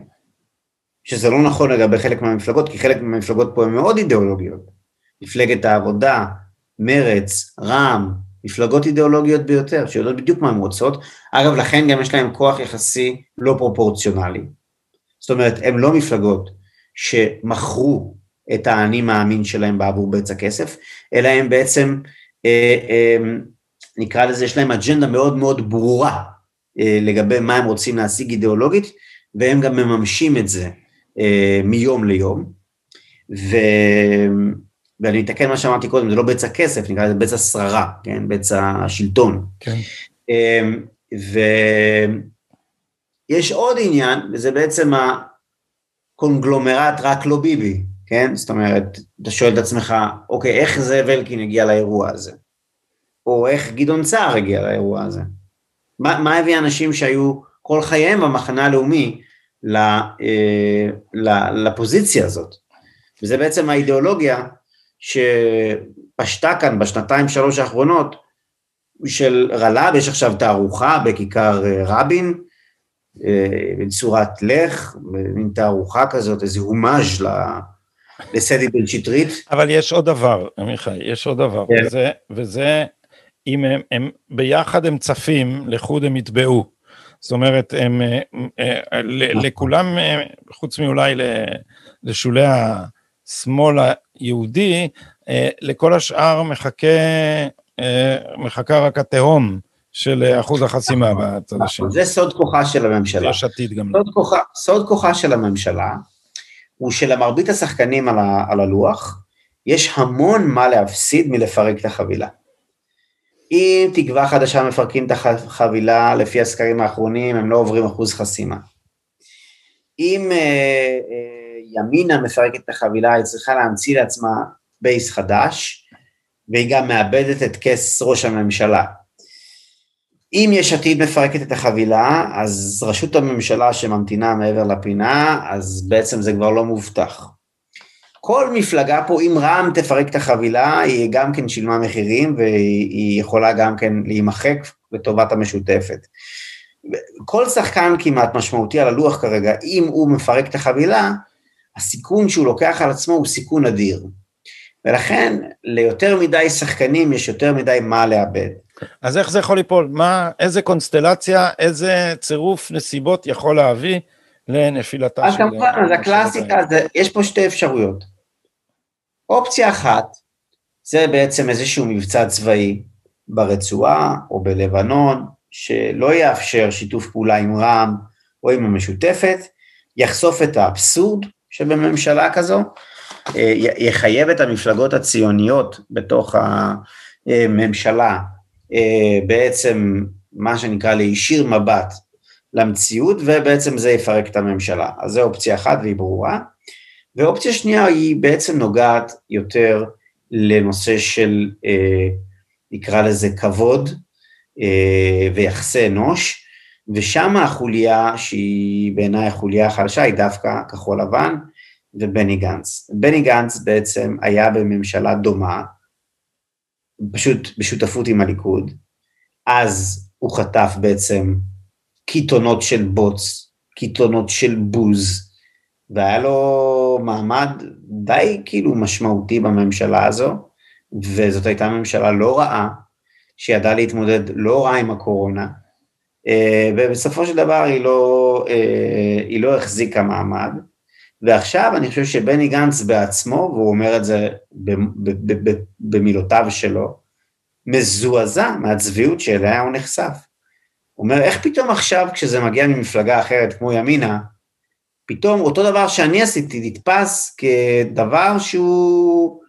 שזה לא נכון לגבי חלק מהמפלגות, כי חלק מהמפלגות פה הן מאוד אידיאולוגיות. מפלגת העבודה, מרץ, רע"מ, מפלגות אידיאולוגיות ביותר, שיודעות בדיוק מה הן רוצות, אגב לכן גם יש להן כוח יחסי לא פרופורציונלי. זאת אומרת, הן לא מפלגות שמכרו את האני מאמין שלהם בעבור בצע כסף, אלא הם בעצם, אה, אה, נקרא לזה, יש להם אג'נדה מאוד מאוד ברורה אה, לגבי מה הם רוצים להשיג אידיאולוגית, והם גם מממשים את זה אה, מיום ליום. ו... ואני אתקן מה שאמרתי קודם, זה לא בצע כסף, נקרא לזה בצע שררה, כן? בצע שלטון. כן. אמ, ויש עוד עניין, וזה בעצם הקונגלומרט רק לא ביבי, כן? זאת אומרת, אתה שואל את עצמך, אוקיי, איך זאב אלקין הגיע לאירוע הזה? או איך גדעון סער הגיע לאירוע הזה? מה, מה הביא אנשים שהיו כל חייהם במחנה הלאומי אה, לפוזיציה הזאת? וזה בעצם האידיאולוגיה שפשטה כאן בשנתיים שלוש האחרונות של רל"ב, יש עכשיו תערוכה בכיכר אה, רבין, אה, בצורת לך, מין תערוכה כזאת, איזה הומאז' לסדי בן שטרית. אבל יש עוד דבר, עמיחי, יש עוד דבר, כן. וזה, וזה, אם הם, הם ביחד הם צפים, לחוד הם יטבעו. זאת אומרת, הם, אה, הם, לכולם, חוץ מאולי לשולי השמאל היהודי, אה, לכל השאר מחכה, אה, מחכה רק התהום של אחוז החסימה בצד השני. זה סוד כוחה של הממשלה. יש עתיד גם. סוד כוחה, סוד כוחה של הממשלה הוא שלמרבית השחקנים על, ה, על הלוח, יש המון מה להפסיד מלפרק את החבילה. אם תקווה חדשה מפרקים את החבילה, לפי הסקרים האחרונים, הם לא עוברים אחוז חסימה. אם אה, אה, ימינה מפרקת את החבילה, היא צריכה להמציא לעצמה בייס חדש, והיא גם מאבדת את כס ראש הממשלה. אם יש עתיד מפרקת את החבילה, אז ראשות הממשלה שממתינה מעבר לפינה, אז בעצם זה כבר לא מובטח. כל מפלגה פה, אם רע"מ תפרק את החבילה, היא גם כן שילמה מחירים והיא יכולה גם כן להימחק לטובת המשותפת. כל שחקן כמעט משמעותי על הלוח כרגע, אם הוא מפרק את החבילה, הסיכון שהוא לוקח על עצמו הוא סיכון אדיר. ולכן ליותר מדי שחקנים יש יותר מדי מה לאבד. אז איך זה יכול ליפול? מה, איזה קונסטלציה, איזה צירוף נסיבות יכול להביא לנפילתה של... אז כמובן, אז הקלאסיקה, זה, יש פה שתי אפשרויות. אופציה אחת, זה בעצם איזשהו מבצע צבאי ברצועה או בלבנון, שלא יאפשר שיתוף פעולה עם רע"מ או עם המשותפת, יחשוף את האבסורד שבממשלה כזו, אה, יחייב את המפלגות הציוניות בתוך הממשלה אה, בעצם מה שנקרא להישיר מבט למציאות, ובעצם זה יפרק את הממשלה. אז זו אופציה אחת והיא ברורה. ואופציה שנייה היא בעצם נוגעת יותר לנושא של, אה, נקרא לזה כבוד ויחסי אנוש, ושם החוליה שהיא בעיניי החוליה החלשה היא דווקא כחול לבן ובני גנץ. בני גנץ בעצם היה בממשלה דומה, פשוט בשותפות עם הליכוד, אז הוא חטף בעצם קיתונות של בוץ, קיתונות של בוז, והיה לו מעמד די כאילו משמעותי בממשלה הזו, וזאת הייתה ממשלה לא רעה, שידעה להתמודד לא רע עם הקורונה, אה, ובסופו של דבר היא לא, אה, היא לא החזיקה מעמד. ועכשיו אני חושב שבני גנץ בעצמו, והוא אומר את זה במילותיו שלו, מזועזע מהצביעות שאליה הוא נחשף. הוא אומר, איך פתאום עכשיו כשזה מגיע ממפלגה אחרת כמו ימינה, פתאום אותו דבר שאני עשיתי נתפס כדבר שהוא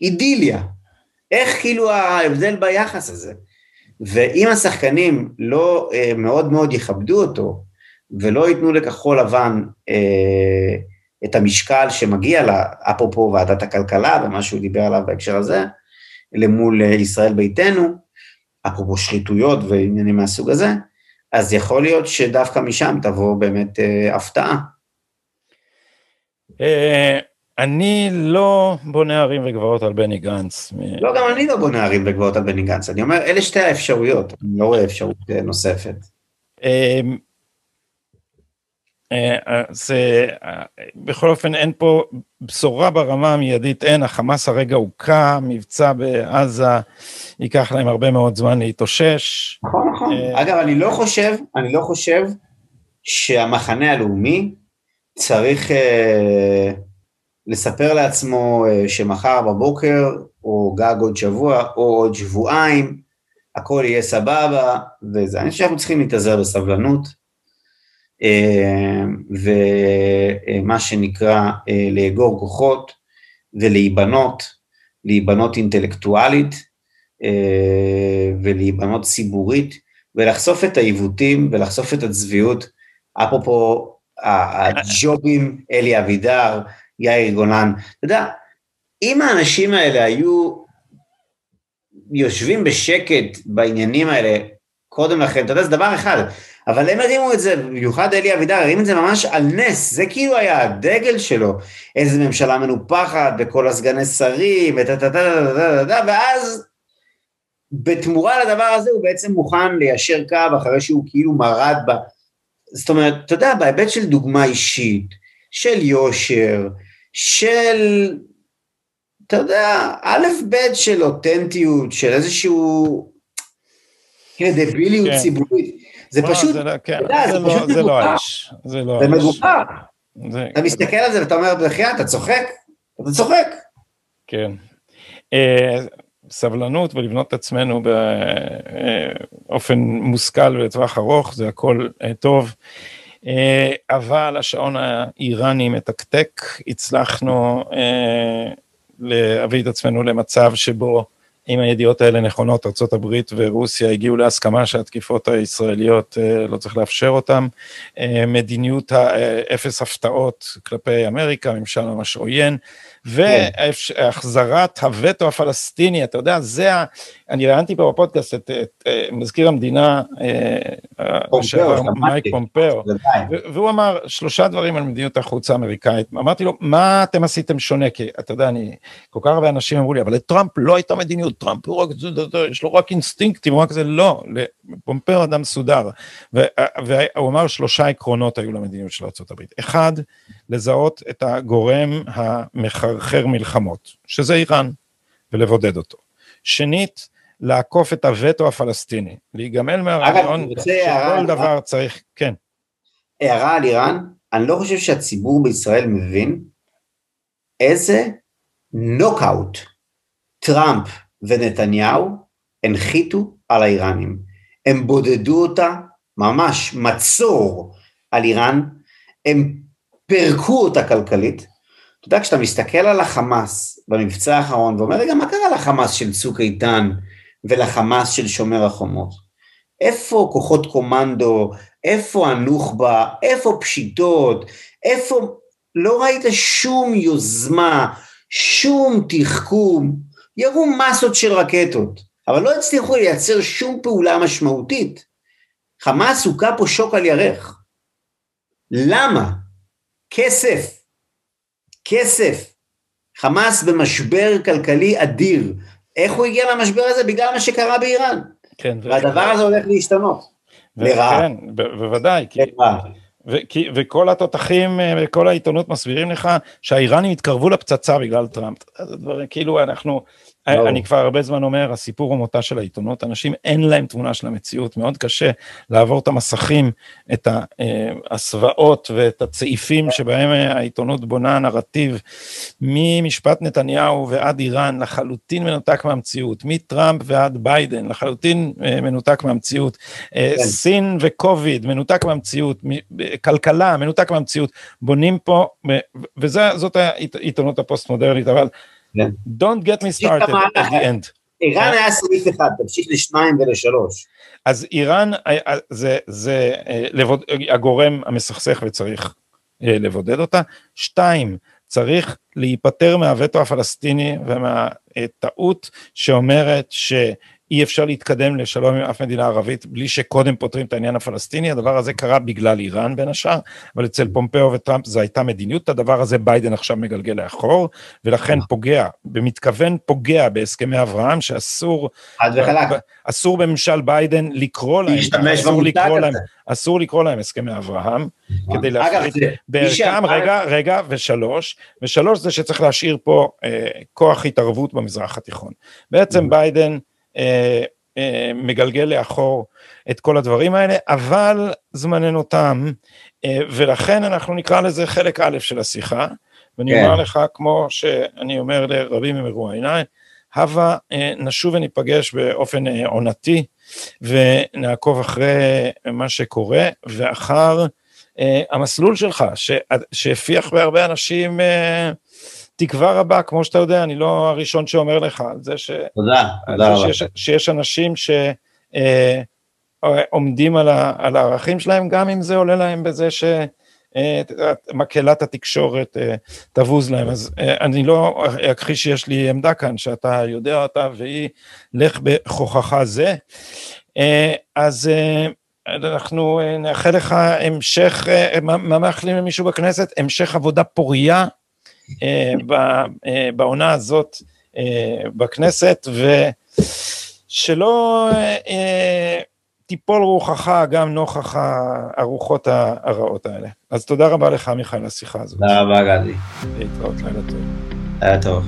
אידיליה. איך כאילו ההבדל ביחס הזה? ואם השחקנים לא אה, מאוד מאוד יכבדו אותו, ולא ייתנו לכחול לבן אה, את המשקל שמגיע לה, אפרופו ועדת הכלכלה ומה שהוא דיבר עליו בהקשר הזה, למול אה, ישראל ביתנו, אפרופו שחיתויות ועניינים מהסוג הזה, אז יכול להיות שדווקא משם תבוא באמת אה, הפתעה. אה, אני לא בונה ערים וגבעות על בני גנץ. לא, גם אני לא בונה ערים וגבעות על בני גנץ. אני אומר, אלה שתי האפשרויות, אני לא רואה אפשרות נוספת. זה, בכל אופן אין פה בשורה ברמה המיידית, אין, החמאס הרגע הוכה, מבצע בעזה, ייקח להם הרבה מאוד זמן להתאושש. נכון, נכון. אה, אגב, אני לא חושב, אני לא חושב שהמחנה הלאומי צריך אה, לספר לעצמו אה, שמחר בבוקר, או גג עוד שבוע, או עוד שבועיים, הכל יהיה סבבה, וזה. אני חושב שאנחנו צריכים להתאזר בסבלנות. אה, ומה שנקרא אה, לאגור כוחות ולהיבנות, להיבנות אינטלקטואלית אה, ולהיבנות ציבורית ולחשוף את העיוותים ולחשוף את הצביעות, אפרופו הג'ובים, אלי אבידר, יאיר גולן, אתה יודע, אם האנשים האלה היו יושבים בשקט בעניינים האלה קודם לכן, אתה יודע, זה דבר אחד, אבל הם הרימו את זה, במיוחד אלי אבידר, הרים את זה ממש על נס, זה כאילו היה הדגל שלו, איזה ממשלה מנופחת, וכל הסגני שרים, ואז בתמורה לדבר הזה הוא בעצם מוכן ליישר קו אחרי שהוא כאילו מרד ב... זאת אומרת, אתה יודע, בהיבט של דוגמה אישית, של יושר, של, אתה יודע, א' ב' של אותנטיות, של איזשהו קרדיביליות כן. ציבורית. זה פשוט, זה לא, כן, זה, זה, לא, זה לא האיש, זה לא זה מגוחך, זה... אתה מסתכל על זה ואתה אומר, בחייאת, אתה צוחק? אתה צוחק. כן. אה, סבלנות ולבנות את עצמנו באופן מושכל ולטווח ארוך, זה הכל אה, טוב. אה, אבל השעון האיראני מתקתק, הצלחנו להביא את עצמנו למצב שבו אם הידיעות האלה נכונות, ארה"ב ורוסיה הגיעו להסכמה שהתקיפות הישראליות לא צריך לאפשר אותן. מדיניות האפס הפתעות כלפי אמריקה, ממשל ממש עוין. והחזרת הווטו הפלסטיני, אתה יודע, זה ה... אני ראיינתי פה בפודקאסט את, את, את מזכיר המדינה, אה, פומפאו, מייק פומפאו, והוא אמר שלושה דברים על מדיניות החוץ האמריקאית. אמרתי לו, מה אתם עשיתם שונה? כי אתה יודע, אני, כל כך הרבה אנשים אמרו לי, אבל לטראמפ לא הייתה מדיניות, טראמפ הוא רק, יש לו רק אינסטינקטים, הוא רק זה, לא, לפומפאו אדם מסודר. והוא אמר שלושה עקרונות היו למדיניות של ארה"ב. אחד, לזהות את הגורם המחרחר מלחמות, שזה איראן, ולבודד אותו. שנית, לעקוף את הווטו הפלסטיני, להיגמל מהרעיון שכל דבר צריך, כן. הערה על איראן, אני לא חושב שהציבור בישראל מבין איזה נוקאוט טראמפ ונתניהו הנחיתו על האיראנים. הם בודדו אותה, ממש מצור על איראן, הם פירקו אותה כלכלית. אתה יודע, כשאתה מסתכל על החמאס במבצע האחרון ואומר, רגע, מה קרה לחמאס של צוק איתן ולחמאס של שומר החומות? איפה כוחות קומנדו, איפה הנוח'בה, איפה פשיטות, איפה... לא ראית שום יוזמה, שום תחכום, ירו מסות של רקטות, אבל לא הצליחו לייצר שום פעולה משמעותית. חמאס הוכה פה שוק על ירך. למה? כסף, כסף. חמאס במשבר כלכלי אדיר. איך הוא הגיע למשבר הזה? בגלל מה שקרה באיראן. כן. והדבר הזה הולך להשתנות. לרעה. כן, בוודאי. לרעה. כי, וכל התותחים וכל העיתונות מסבירים לך שהאיראנים התקרבו לפצצה בגלל טראמפ. דברים, כאילו אנחנו. אני כבר הרבה זמן אומר, הסיפור הוא מותה של העיתונות, אנשים אין להם תמונה של המציאות, מאוד קשה לעבור את המסכים, את הזוועות ואת הצעיפים שבהם העיתונות בונה נרטיב ממשפט נתניהו ועד איראן, לחלוטין מנותק מהמציאות, מטראמפ ועד ביידן, לחלוטין אה, מנותק מהמציאות, אה, כן. סין וקוביד, מנותק מהמציאות, כלכלה, מנותק מהמציאות, בונים פה, וזאת העיתונות הפוסט מודרנית, אבל. Don't get me started at the end. איראן היה סעיף אחד, תמשיך לשניים ולשלוש. אז איראן אה, אה, זה, זה אה, לבוד, הגורם המסכסך וצריך לבודד אותה. שתיים, צריך להיפטר מהווטו הפלסטיני ומהטעות שאומרת ש... אי אפשר להתקדם לשלום עם אף מדינה ערבית בלי שקודם פותרים את העניין הפלסטיני, הדבר הזה קרה בגלל איראן בין השאר, אבל אצל פומפאו וטראמפ זו הייתה מדיניות, הדבר הזה ביידן עכשיו מגלגל לאחור, ולכן פוגע, במתכוון פוגע בהסכמי אברהם, שאסור, אסור בממשל ביידן לקרוא להם, אסור לקרוא להם, אסור לקרוא להם הסכמי אברהם, נכון. כדי להפריט בערכם, רגע, רגע, ושלוש, ושלוש זה שצריך להשאיר פה אה, כוח התערבות במזרח התיכון. בעצם ביידן, אה, אה, מגלגל לאחור את כל הדברים האלה, אבל זמננו תם, אה, ולכן אנחנו נקרא לזה חלק א' של השיחה, ואני כן. אומר לך, כמו שאני אומר לרבים ממרואייניי, הבה נשוב וניפגש באופן עונתי, ונעקוב אחרי מה שקורה, ואחר המסלול שלך, שהפיח בהרבה אנשים תקווה רבה, כמו שאתה יודע, אני לא הראשון שאומר לך על זה, ש... תודה, תודה רבה. שיש, שיש אנשים שעומדים אה, על, ה, על הערכים שלהם, גם אם זה עולה להם בזה ש... אה, מקהלת התקשורת אה, תבוז להם, אז אני לא אכחיש שיש לי עמדה כאן שאתה יודע אותה והיא לך בכוחך זה. אז אנחנו נאחל לך המשך, מה מאחלים למישהו בכנסת? המשך עבודה פורייה אה, אה, בעונה הזאת אה, בכנסת, ושלא תיפול רוחך גם נוכח הרוחות הרעות האלה. אז תודה רבה לך, מיכאל, על השיחה הזאת. תודה רבה, גדי. להתראות, לילה טוב. לילה טוב.